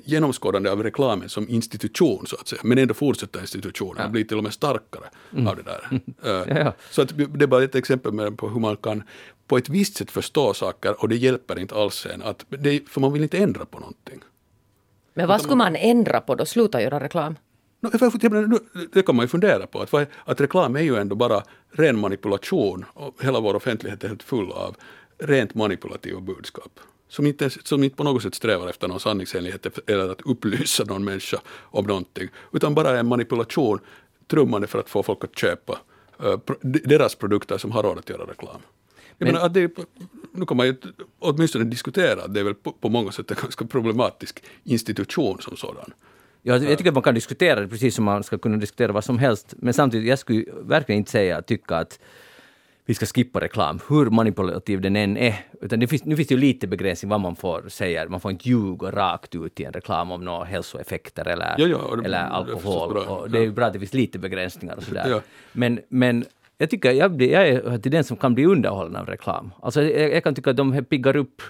genomskådande av reklamen som institution så att säga, men ändå fortsätter institutionen och blir till och med starkare av det där. Eh, <laughs>
Ja, ja.
Så att det är bara ett exempel med på hur man kan på ett visst sätt förstå saker och det hjälper inte alls en, att, det, för man vill inte ändra på någonting.
Men vad skulle man ändra på då? Sluta göra reklam?
Det kan man ju fundera på, att, att reklam är ju ändå bara ren manipulation och hela vår offentlighet är helt full av rent manipulativa budskap. Som inte, som inte på något sätt strävar efter någon sanningsenlighet eller att upplysa någon människa om någonting, utan bara en manipulation trummande för att få folk att köpa pro- deras produkter som har råd att göra reklam.
Men-
menar, det, är- nu kan man ju åtminstone diskutera att det är väl på, på många sätt en ganska problematisk institution som sådan.
Ja, jag tycker att man kan diskutera det precis som man ska kunna diskutera vad som helst. Men samtidigt, jag skulle verkligen inte säga tycka att vi ska skippa reklam, hur manipulativ den än är. Utan det finns, nu finns det ju lite begränsning vad man får säga. Man får inte ljuga rakt ut i en reklam om några hälsoeffekter eller,
Ja, ja, det-
eller
det är
alkohol.
bra.
Och det är ju bra att det finns lite begränsningar och sådär.
Ja.
Men, men jag tycker jag, blir, jag är till den som kan bli underhållen av reklam. Alltså jag, jag kan tycka att de piggar upp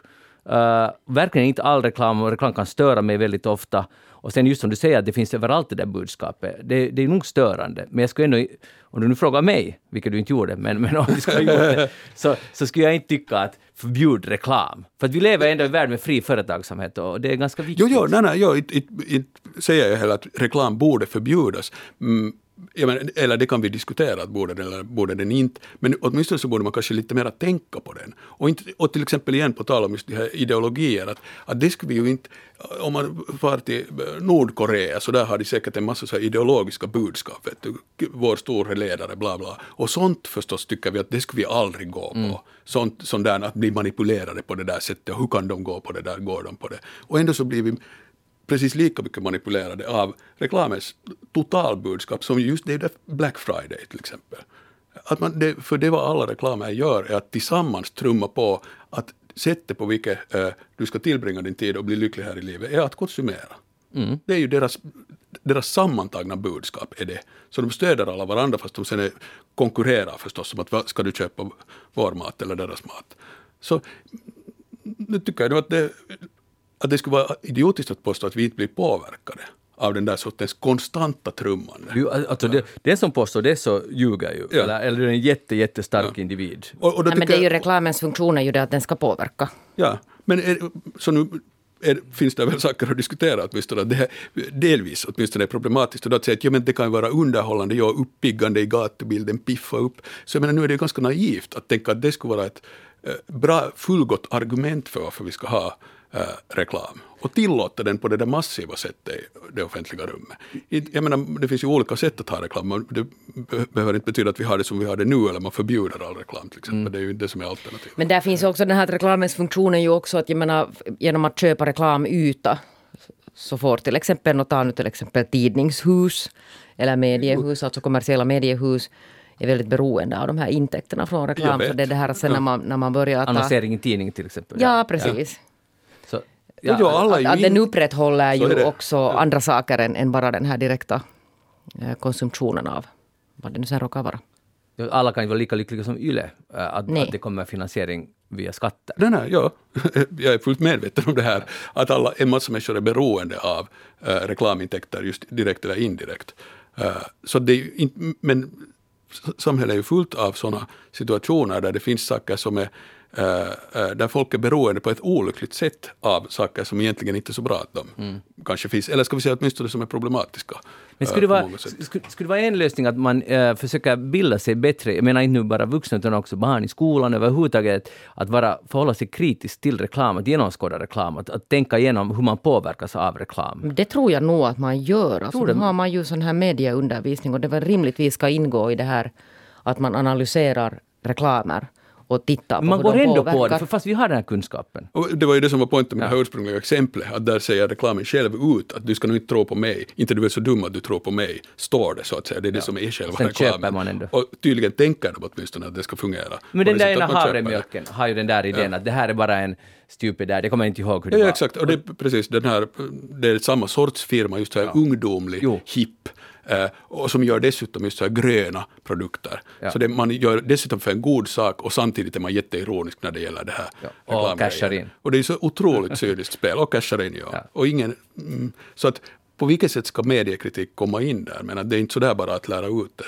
Uh, verkligen inte all reklam, och reklam kan störa mig väldigt ofta. Och sen just som du säger, att det finns överallt det där budskapet. Det, det är nog störande. Men jag skulle ändå, om du nu frågar mig, vilket du inte gjorde, men, men om du skulle ha gjort det, så, så skulle jag inte tycka att förbjud reklam. För att vi lever ändå i en värld med fri företagsamhet och det är ganska viktigt.
Jo, jo, nej, nej, jag inte, inte, inte säger jag heller att reklam borde förbjudas. Mm, menar, eller det kan vi diskutera, att borde den eller borde den inte. Men åtminstone så borde man kanske lite mer tänka på den. Och, inte, och till exempel igen på tal om just de här ideologier, att, att det skulle vi ju inte, om man far till Nordkorea så där har de säkert en massa så ideologiska budskap, vet du, vår store ledare, bla bla. Och sånt förstås tycker vi att det skulle vi aldrig gå på. Sånt, sånt där att bli manipulerade på det där sättet, hur kan de gå på det där, går de på det? Och ändå så blir vi precis lika mycket manipulerade av reklamens totalbudskap som just det där Black Friday till exempel. Att man, det, för det vad alla reklamer gör är att tillsammans trumma på att sättet på vilket eh, du ska tillbringa din tid och bli lycklig här i livet är att konsumera. Det är ju deras, deras sammantagna budskap är det. Så de stöder alla varandra fast de sen är, konkurrerar förstås om att ska du köpa vår mat eller deras mat. Så nu tycker jag att det, att det skulle vara idiotiskt att påstå att vi inte blir påverkade av den där sortens konstanta trummande.
Du, alltså det, den som påstår det så ljuger ju.
Ja.
Eller, eller är en jätte, jättestark individ.
Och, och då
Nej, men det är ju reklamens funktion är ju det att den ska påverka.
Ja, men är, så nu är, finns det väl saker att diskutera åtminstone. att Det här, delvis åtminstone är problematiskt. Och då att säga att ja, men det kan vara underhållande, ja, uppiggande i gatubilden, piffa upp. Så jag menar, nu är det ganska naivt att tänka att det skulle vara ett eh, bra, fullgott argument för varför vi ska ha reklam. Och tillåta den på det där massiva sättet i det offentliga rummet. Jag menar, det finns ju olika sätt att ha reklam. Det be- behöver inte betyda att vi har det som vi har det nu, eller man förbjuder all reklam till exempel. Det är ju inte det som är alternativet.
Men där finns också den här reklamens funktion är ju också att jag menar, genom att köpa reklamyta så får till exempel, och ta nu till exempel tidningshus eller mediehus, alltså kommersiella mediehus, är väldigt beroende av de här intäkterna från reklam. Så det är det här sen när, man, när man börjar ta...
Annonsering i tidning till exempel.
Ja, precis.
Ja, ja, ju
Att den
in-
upprätthåller ju
det.
också andra saker än, än bara den här direkta eh, konsumtionen av vad det nu sen råkar vara.
alla kan ju vara lika lyckliga som YLE, äh, att, att det kommer finansiering via skatter.
Nej, nej, ja. <laughs> Jag är fullt medveten om det här. Att alla, en massa människor är beroende av eh, reklamintäkter, just direkt eller indirekt. Eh, så det är ju inte, men samhället är ju fullt av sådana situationer där det finns saker som är eh, eh, där folk är beroende på ett olyckligt sätt av saker som egentligen inte är så bra att de kanske finns, eller ska vi säga åtminstone som är problematiska.
Men
eh,
skulle det, vara, skulle, skulle det vara en lösning att man äh, försöker bilda sig bättre, jag menar inte nu bara vuxna utan också barn i skolan överhuvudtaget, att vara, förhålla sig kritiskt till reklam, att genomskåda reklam, att, att tänka igenom hur man påverkas av reklam.
Det tror jag nog att man gör. Alltså, nu har man ju sån här medieundervisning och det var rimligtvis ska ingå i det här att man analyserar reklamer och tittar på
man
hur
går
de
ändå
påverkar.
på det, för fast vi har den här kunskapen.
Och det var ju det som var poängen med
Ja.
det här ursprungliga exemplet, att där säger reklamen själv ut att du ska nog inte tro på mig, inte du är så dum att du tror på mig, står det så att säga, det är det som är själva
Sen
reklamen.
köper man ändå.
Och tydligen tänker de åtminstone att det ska fungera.
Men den där ena havremjölken har ju den där idén att det här är bara en stupid där, det kommer jag inte ihåg hur det
Ja,
var.
exakt, och det är precis den här, det är samma sorts firma, just så här ungdomlig,
Jo.
hipp, och som gör dessutom just så här gröna produkter.
Ja.
Så det, man gör dessutom för en god sak och samtidigt är man jätteironisk när det gäller det här
Ja, och cashar in.
Och det är så otroligt cyniskt spel, och cashar in ja.
Ja.
Och ingen, mm, så att på vilket sätt ska mediekritik komma in där? Men det är inte sådär bara att lära ut det.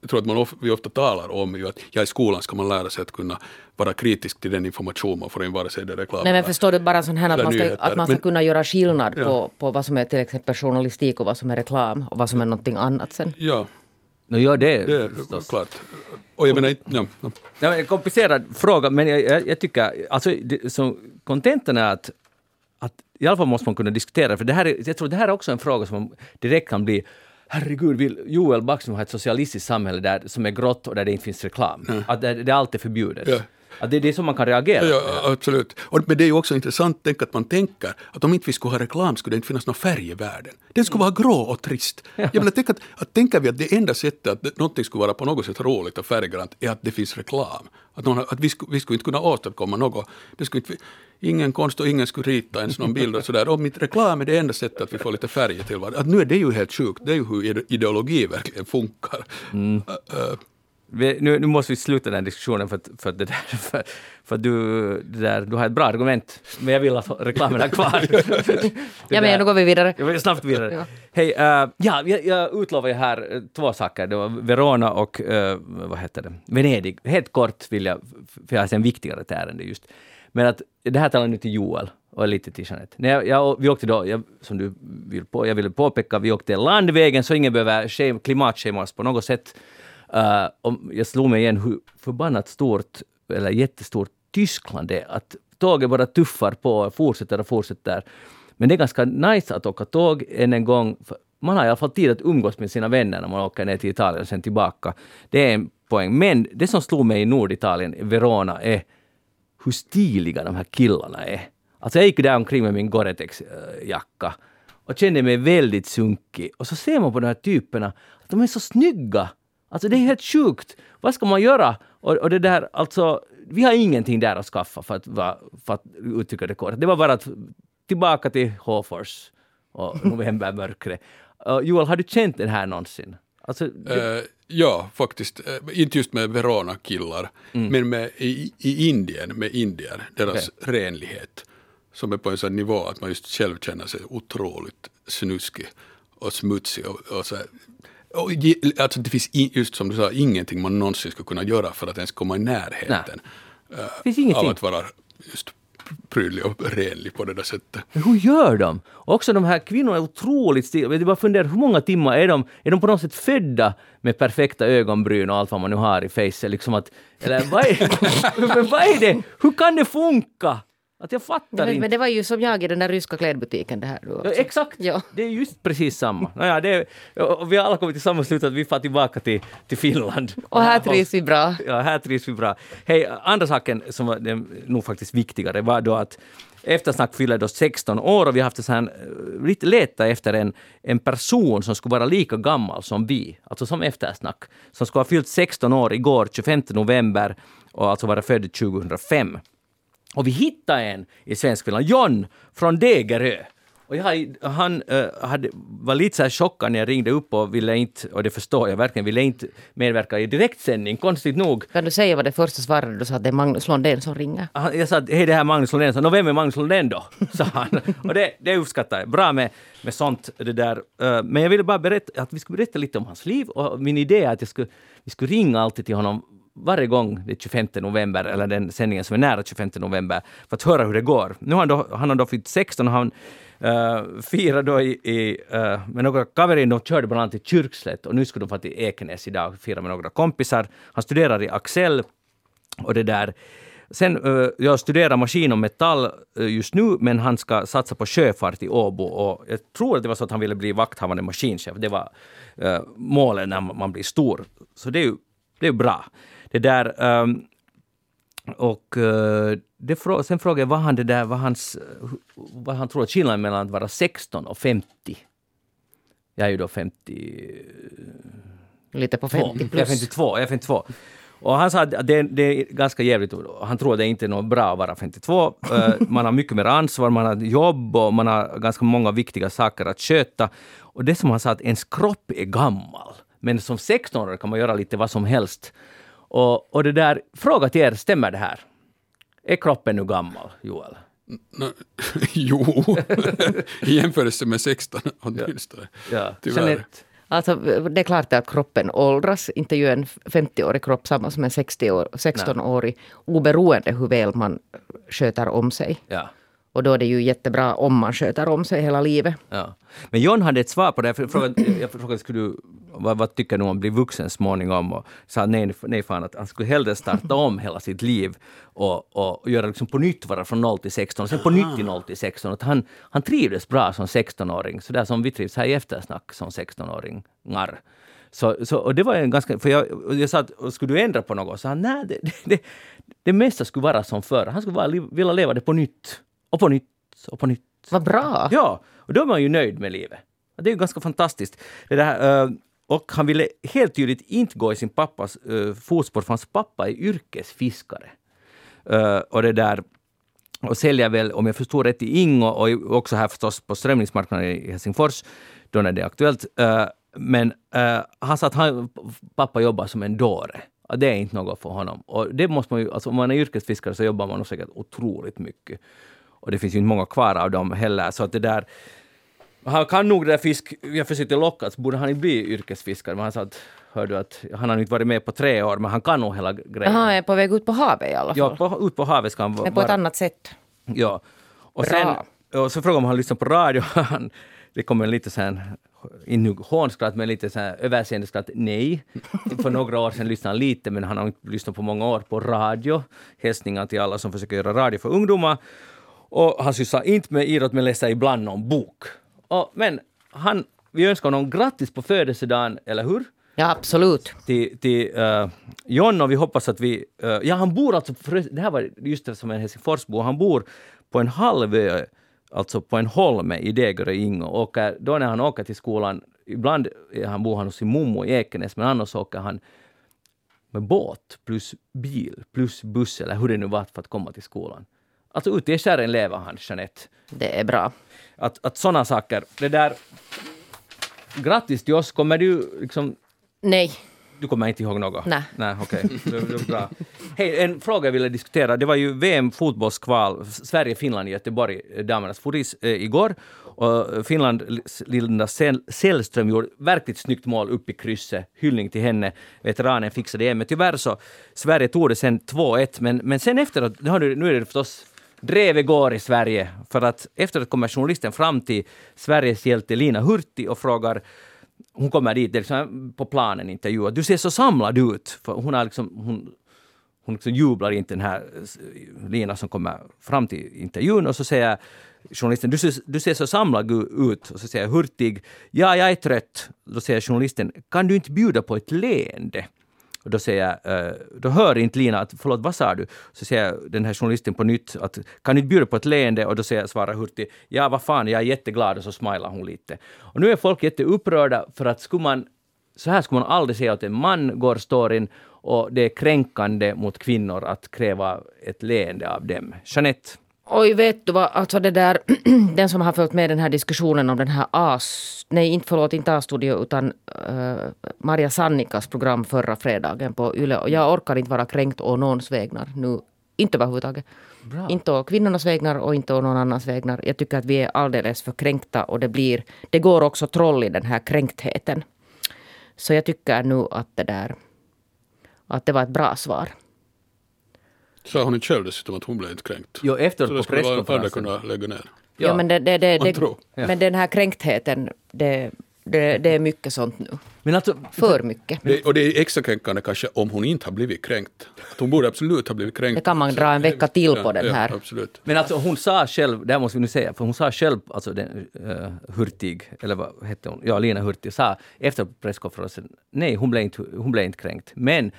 Jag tror att man of, vi ofta talar om ju att ja, i skolan ska man lära sig att kunna vara kritisk till den information man får in, vare sig det är reklam
Nej men
eller-
förstår du bara sån här att man ska, att man ska
Men-
kunna göra skillnad
Ja.
på, på vad som är till exempel journalistik och vad som är reklam och vad som är någonting annat sen.
Ja,
No, gör det,
det är
förstås.
klart. Och jag menar, inte- ja, ja.
Ja, komplicerad fråga, men jag, jag, jag tycker, alltså det, så kontentan är att, att i alla fall måste man kunna diskutera, för det här är, jag tror det här är också en fråga som direkt kan bli Herregud, vill Joel Backström ha ett socialistiskt samhälle där, som är grått och där det inte finns reklam? Att det, det är alltid förbjudet?
Ja.
Att det är det som man kan reagera
Ja,
på.
ja, absolut. Och, men det är ju också intressant tänk att man tänker att om inte vi skulle ha reklam skulle det inte finnas någon färg i världen. Den skulle vara grå och trist. <laughs> Jag menar, tänk att, att tänker vi att det enda sättet att någonting skulle vara på något sätt roligt och färggrant är att det finns reklam. Att, någon, att vi, skulle, vi skulle inte kunna åstadkomma något. Det skulle inte, ingen konst och ingen skulle rita ens någon bild och sådär. Om inte reklam är det enda sättet att vi får lite färger till varandra. Att nu är det ju helt sjukt. Det är ju hur ide- ideologi verkligen funkar. Äh, äh,
Vi, nu, nu måste vi sluta den här diskussionen för att, för att, det där, <laughs> för, för att du, det där, du har ett bra argument, men jag vill att reklamen är kvar. <laughs>
Ja men nu går vi vidare.
Jag vill snabbt vidare.
Ja.
Hej, eh, ja, jag, jag utlovar ju här eh, två saker. Det var Verona och, eh, vad heter det, Venedig. Helt kort vill jag, för jag har en viktigare ärende just. Men att det här talar nu till Joel och lite till Jeanette. När jag, jag, vi åkte då, jag, som du vill på, jag ville påpeka, vi åkte landvägen så ingen behöver shame, klimatshamas på något sätt. Uh, om, jag slog mig igen hur förbannat stort, eller jättestort Tyskland är. Att tåget bara tuffar på och fortsätter och fortsätter. Men det är ganska nice att åka tåg än en gång. För man har i alla fall tid att umgås med sina vänner när man åker ner till Italien och sen tillbaka. Det är en poäng. Men det som slog mig i Norditalien, i Verona, är hur stiliga de här killarna är. Alltså jag gick där omkring med min Gore-Tex-jacka och kände mig väldigt sunkig. Och så ser man på de här typerna att de är så snygga. Alltså det är helt sjukt. Vad ska man göra? Och, och det där, alltså, vi har ingenting där att skaffa för att, för att uttrycka det kort. Det var bara att tillbaka till Hofors och novembermörkret. Uh, Joel, har du känt det här någonsin? Alltså, det,
Eh, ja, faktiskt. Eh, inte just med Verona-killar,
Mm.
men med, i, i Indien, med indier, deras renlighet. Som är på en sån nivå att man just själv känner sig otroligt snuskig och smutsig. Och, och så. Och, alltså det finns i, just som du sa ingenting man någonsin skulle kunna göra för att ens komma i närheten.
ingenting.
Av att vara just prydlig och renlig på det där sättet.
Men hur gör de? Också de här kvinnorna är otroligt stiliga. Jag bara funderar, hur många timmar är de? Är de på något sätt födda med perfekta ögonbryn och allt vad man nu har i face? Liksom att, eller vad är, <laughs> vad är det? Hur kan det funka? Att jag fattar
Men,
inte.
men det var ju som jag i den där ryska klädbutiken. Det här, du
Ja, exakt!
Ja.
Det är just precis samma. <laughs> Naja, det är, vi har alla kommit till samma slut att vi får tillbaka till, till Finland. <laughs>
Och här trivs vi bra. <laughs>
Ja, här trivs vi bra. Hej, andra saken som var den, nog faktiskt viktigare var då att Eftersnack fyller då 16 år och vi har haft här, eh, lite leta efter en, en person som skulle vara lika gammal som vi, alltså som Eftersnack, som skulle ha fyllt 16 år igår, 25 november, och alltså vara född 2005. Och vi hittade en i Svenskfinland, John från Degerö. Och jag, han eh, hade, var lite så här chockad när jag ringde upp och ville inte, och det förstår jag verkligen, ville inte medverka i direktsändning, konstigt nog.
Kan du säga vad det första svarade du sa att det är Magnus Lundén som ringer?
Han, jag sa att hej det här är Magnus Lundén, så vem är Magnus Lundén då? <laughs> sa han. Och det, det uppskattar jag. Bra med, med sånt det där. Eh, Men jag ville bara berätta att vi skulle berätta lite om hans liv och min idé är att jag skulle, vi skulle ringa alltid till honom varje gång det är 25 november, eller den sändningen som är nära 25 november, för att höra hur det går. Nu har han då, han har då fyllt 16 och han uh, firar då i, i, uh, med några kaverin, de körde bland annat till Kyrkslätt och nu skulle de få till Ekenäs idag och fira med några kompisar. Han studerar i Axel och det där. Sen, uh, jag studerar maskin och metall uh, just nu, men han ska satsa på sjöfart i Åbo. Och jag tror att det var så att han ville bli vakthavande maskinchef. Det var uh, målet när man blir stor. Så det är ju, det är ju bra. Det där... Um, och uh, det frå sen frågade jag vad han, det där, vad, hans, vad han tror att skillnaden mellan att vara 16 och 50. Jag är ju då 50...
Lite på 50
Jag är
plus.
52. Jag är 52. Och han sa att det, det är ganska jävligt. Han tror att det inte är något bra att vara 52. Eh, <laughs> Man har mycket mer ansvar, man har jobb och man har ganska många viktiga saker att sköta. Och det som han sa att ens kropp är gammal. Men som 16-åring kan man göra lite vad som helst. Och, och det där, fråga till er, stämmer det här? Är kroppen nu gammal, Joel?
Nå, <laughs> jo, i jämförelse med 16 åtminstone.
Ja.
Tyvärr.
Jeanette?
Alltså, det är klart att kroppen åldras. Inte ju en 50-årig kropp samma som en 60 år, 16-årig. Oberoende hur väl man sköter om sig.
Ja.
Och då är det ju jättebra om man sköter om sig hela livet.
Ja. Men John hade ett svar på det. Jag frågade, jag frågade skulle du, vad, vad tycker du om att bli vuxen småningom? Och sa nej, nej fan, att han skulle hellre starta om hela sitt liv och, och göra liksom på nytt, vara från 0 till 16, och sen på nytt till 0 till 16. Att han, han trivdes bra som 16-åring, så där som vi trivs här i eftersnack som 16-åringar. Så, så, och det var en ganska... För jag, jag sa att skulle du ändra på något? Så han nej, det, det, det mesta skulle vara som förr. Han skulle bara vilja leva det på nytt. Och på nytt. Och på nytt.
Vad bra!
Ja, och då är man ju nöjd med livet. Det är ju ganska fantastiskt. Det där, eh, och han ville helt tydligt inte gå i sin pappas uh, fotspår, för hans pappa är yrkesfiskare. Eh, och det där och säljer väl, om jag förstår rätt, i Ingo och också här förstås på strömmingsmarknaden i Helsingfors, då när det är aktuellt. Eh, men eh, han sa att han, pappa jobbar som en dåre. Det är inte något för honom. Och det måste man ju, alltså om man är yrkesfiskare så jobbar man nog säkert otroligt mycket. Och det finns ju inte många kvar av dem heller. Så att det där... Han kan nog det där fisk... Jag försökte locka, så borde han ju bli yrkesfiskare. Men han sa att, hör du, att han har inte varit med på tre år, men han kan nog hela grejen.
Han är på väg ut på havet i alla fall.
Ja, på, ut på havet ska han vara.
Men på ett annat sätt.
Ja. Och
Bra.
sen och så frågar man om han lyssnar på radio. <laughs> Han, det kommer lite så här, inte hånskratt, men lite så här överseende skratt. Nej. För några år sedan lyssnade han lite, men han har inte lyssnat på många år på radio. Hälsningar till alla som försöker göra radio för ungdomar. Och han sysslar inte med idrott, men läser ibland någon bok. Och, men han, vi önskar honom grattis på födelsedagen, eller hur?
Ja, absolut.
till, till uh, John och vi hoppas att vi... eh, ja, han bor alltså... Det här var just det som en Helsingforsbo. Han bor på en halvö, alltså på en holme i Degerö Ingo. Och åker, då när han åker till skolan, ibland han bor han hos sin mommo i Ekenäs, men annars åker han med båt plus bil plus buss eller hur det nu var för att komma till skolan. Alltså ute i skärren lever han, Jeanette.
Det är bra.
Att, att sådana saker. Det där... Grattis till oss. Kommer du liksom
Nej.
du kommer inte ihåg något?
Nej.
Nej, okej. Bra. Hej, en fråga jag ville diskutera. Det var ju VM fotbollskval, Sverige-Finland i Göteborg, eh, damernas fotis eh, igår. Och Finland, Linda Sällström gjorde verkligt snyggt mål upp i krysset. Hyllning till henne. Veteranen fixade det. Men tyvärr så, Sverige tog det sen 2-1. Men, men sen efteråt, nu är det förstås Drevet går i Sverige. För att efteråt kommer journalisten fram till Sveriges hjälte Lina Hurti och frågar hon kommer dit, det är liksom på planen intervju. Du ser så samlad ut. För hon, har liksom, hon, hon liksom jublar inte den här eh, Lina som kommer fram till intervjun och så säger journalisten, du ser, du ser så samlad ut. Och så säger hurtig, ja, jag är trött. Då säger journalisten, kan du inte bjuda på ett leende? Och då säger jag, eh, då hör inte Lina att förlåt, vad sa du? Så säger den här journalisten på nytt att kan du inte bjuda på ett leende? Och då säger, svarar Hurtig, ja vad fan, jag är jätteglad och så smilar hon lite. Och nu är folk jätteupprörda för att skulle man så här skulle man aldrig säga att en man, går storyn, och det är kränkande mot kvinnor att kräva ett leende av dem. Jeanette?
Oj, vet du vad, alltså det där, <clears throat> den som har följt med den här diskussionen om den här AS, nej inte förlåt, inte A-studio utan uh, Maria Sannikas program förra fredagen på Yle. Och jag orkar inte vara kränkt å någons vägnar nu, inte överhuvudtaget. Bra. Inte å kvinnornas vägnar och inte å någon annans vägnar. Jag tycker att vi är alldeles för kränkta och det blir, det går också troll i den här kränktheten. Så jag tycker nu att det där, att det var ett bra svar.
Sa hon inte själv dessutom att hon blev inte kränkt?
Jo, efteråt
Så det
på
skulle
presskonferensen.
kunna lägga ner.
Ja,
Ja,
men, det, det, det.
Ja.
men den här kränktheten, det, det, det är mycket sånt nu.
Men alltså,
För mycket.
Det, och det är extra kränkande kanske om hon inte har blivit kränkt. Att hon borde absolut ha blivit kränkt.
Det kan man dra en vecka till på
Ja,
den
ja,
här.
absolut.
Men alltså hon sa själv, det här måste vi nu säga, för hon sa själv, alltså den, uh, Hurtig, eller vad hette hon, ja Lina Hurtig, sa efter presskonferensen, nej hon blev inte, hon blev inte kränkt. Men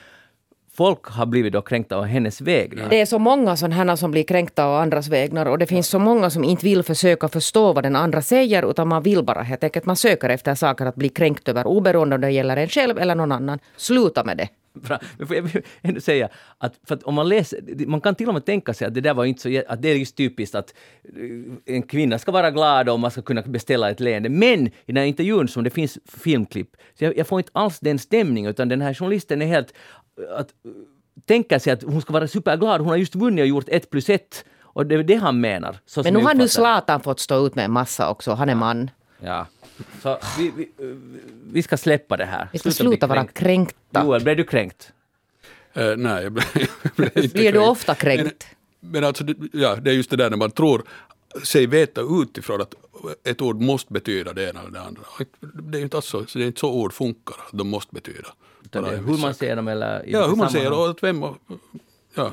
folk har blivit då kränkta av hennes vägnar.
Det är så många sådana som blir kränkta av andras vägnar och det finns så många som inte vill försöka förstå vad den andra säger utan man vill bara helt enkelt, man söker efter saker att bli kränkt över oberoende om det gäller en själv eller någon annan. Sluta med det. <laughs>
Men får jag ändå säga att, för att om man läser, man kan till och med tänka sig att det där var inte så, att det är just typiskt att eh, en kvinna ska vara glad och man ska kunna beställa ett leende. Men i den här intervjun som det finns filmklipp, så jag, jag får inte alls den stämningen utan den här journalisten är helt att eh, tänka sig att hon ska vara superglad, hon har just vunnit och gjort ett plus ett. Och det är det han menar.
Men nu har nu. Zlatan fått stå ut med en massa också, han är man.
Ja. Så vi, vi, vi ska släppa det här.
Vi ska
bli
sluta vara
kränkt.
kränkta.
Joel, blev du kränkt?
Eh, nej, jag blev, jag blev inte
Blir du ofta kränkt?
Men, men alltså, det- ja, det är just det där när man tror sig veta utifrån att ett ord måste betyda det ena eller det andra. Det är inte alls så, så det är inte så ord funkar, att de måste betyda.
Hur man ser dem eller i
Ja, hur man säger
sammanhang.
och åt vem och, ja,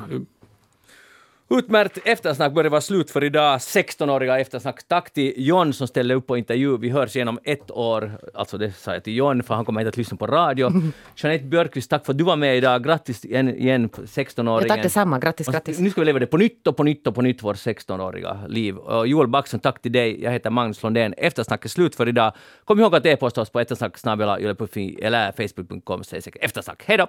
Utmärkt eftersnack börjar vara slut för idag. 16-åriga eftersnack. Tack till John som ställde upp på intervju. Vi hörs igen om ett år. Alltså det sa jag till John för han kommer inte att lyssna på radio. <laughs> Jeanette Björkqvist, tack för att du var med idag. Grattis igen, igen på 16-åringen.
Ja, tack detsamma, grattis, grattis.
Nu ska vi leva det på nytt och på nytt och på nytt, vår 16-åriga liv. Och Joel Backson, tack till dig. Jag heter Magnus Lundén. Eftersnack är slut för idag. Kom ihåg att e-posta oss på eftersnack eller facebook.com. Eftersnack. Hej då!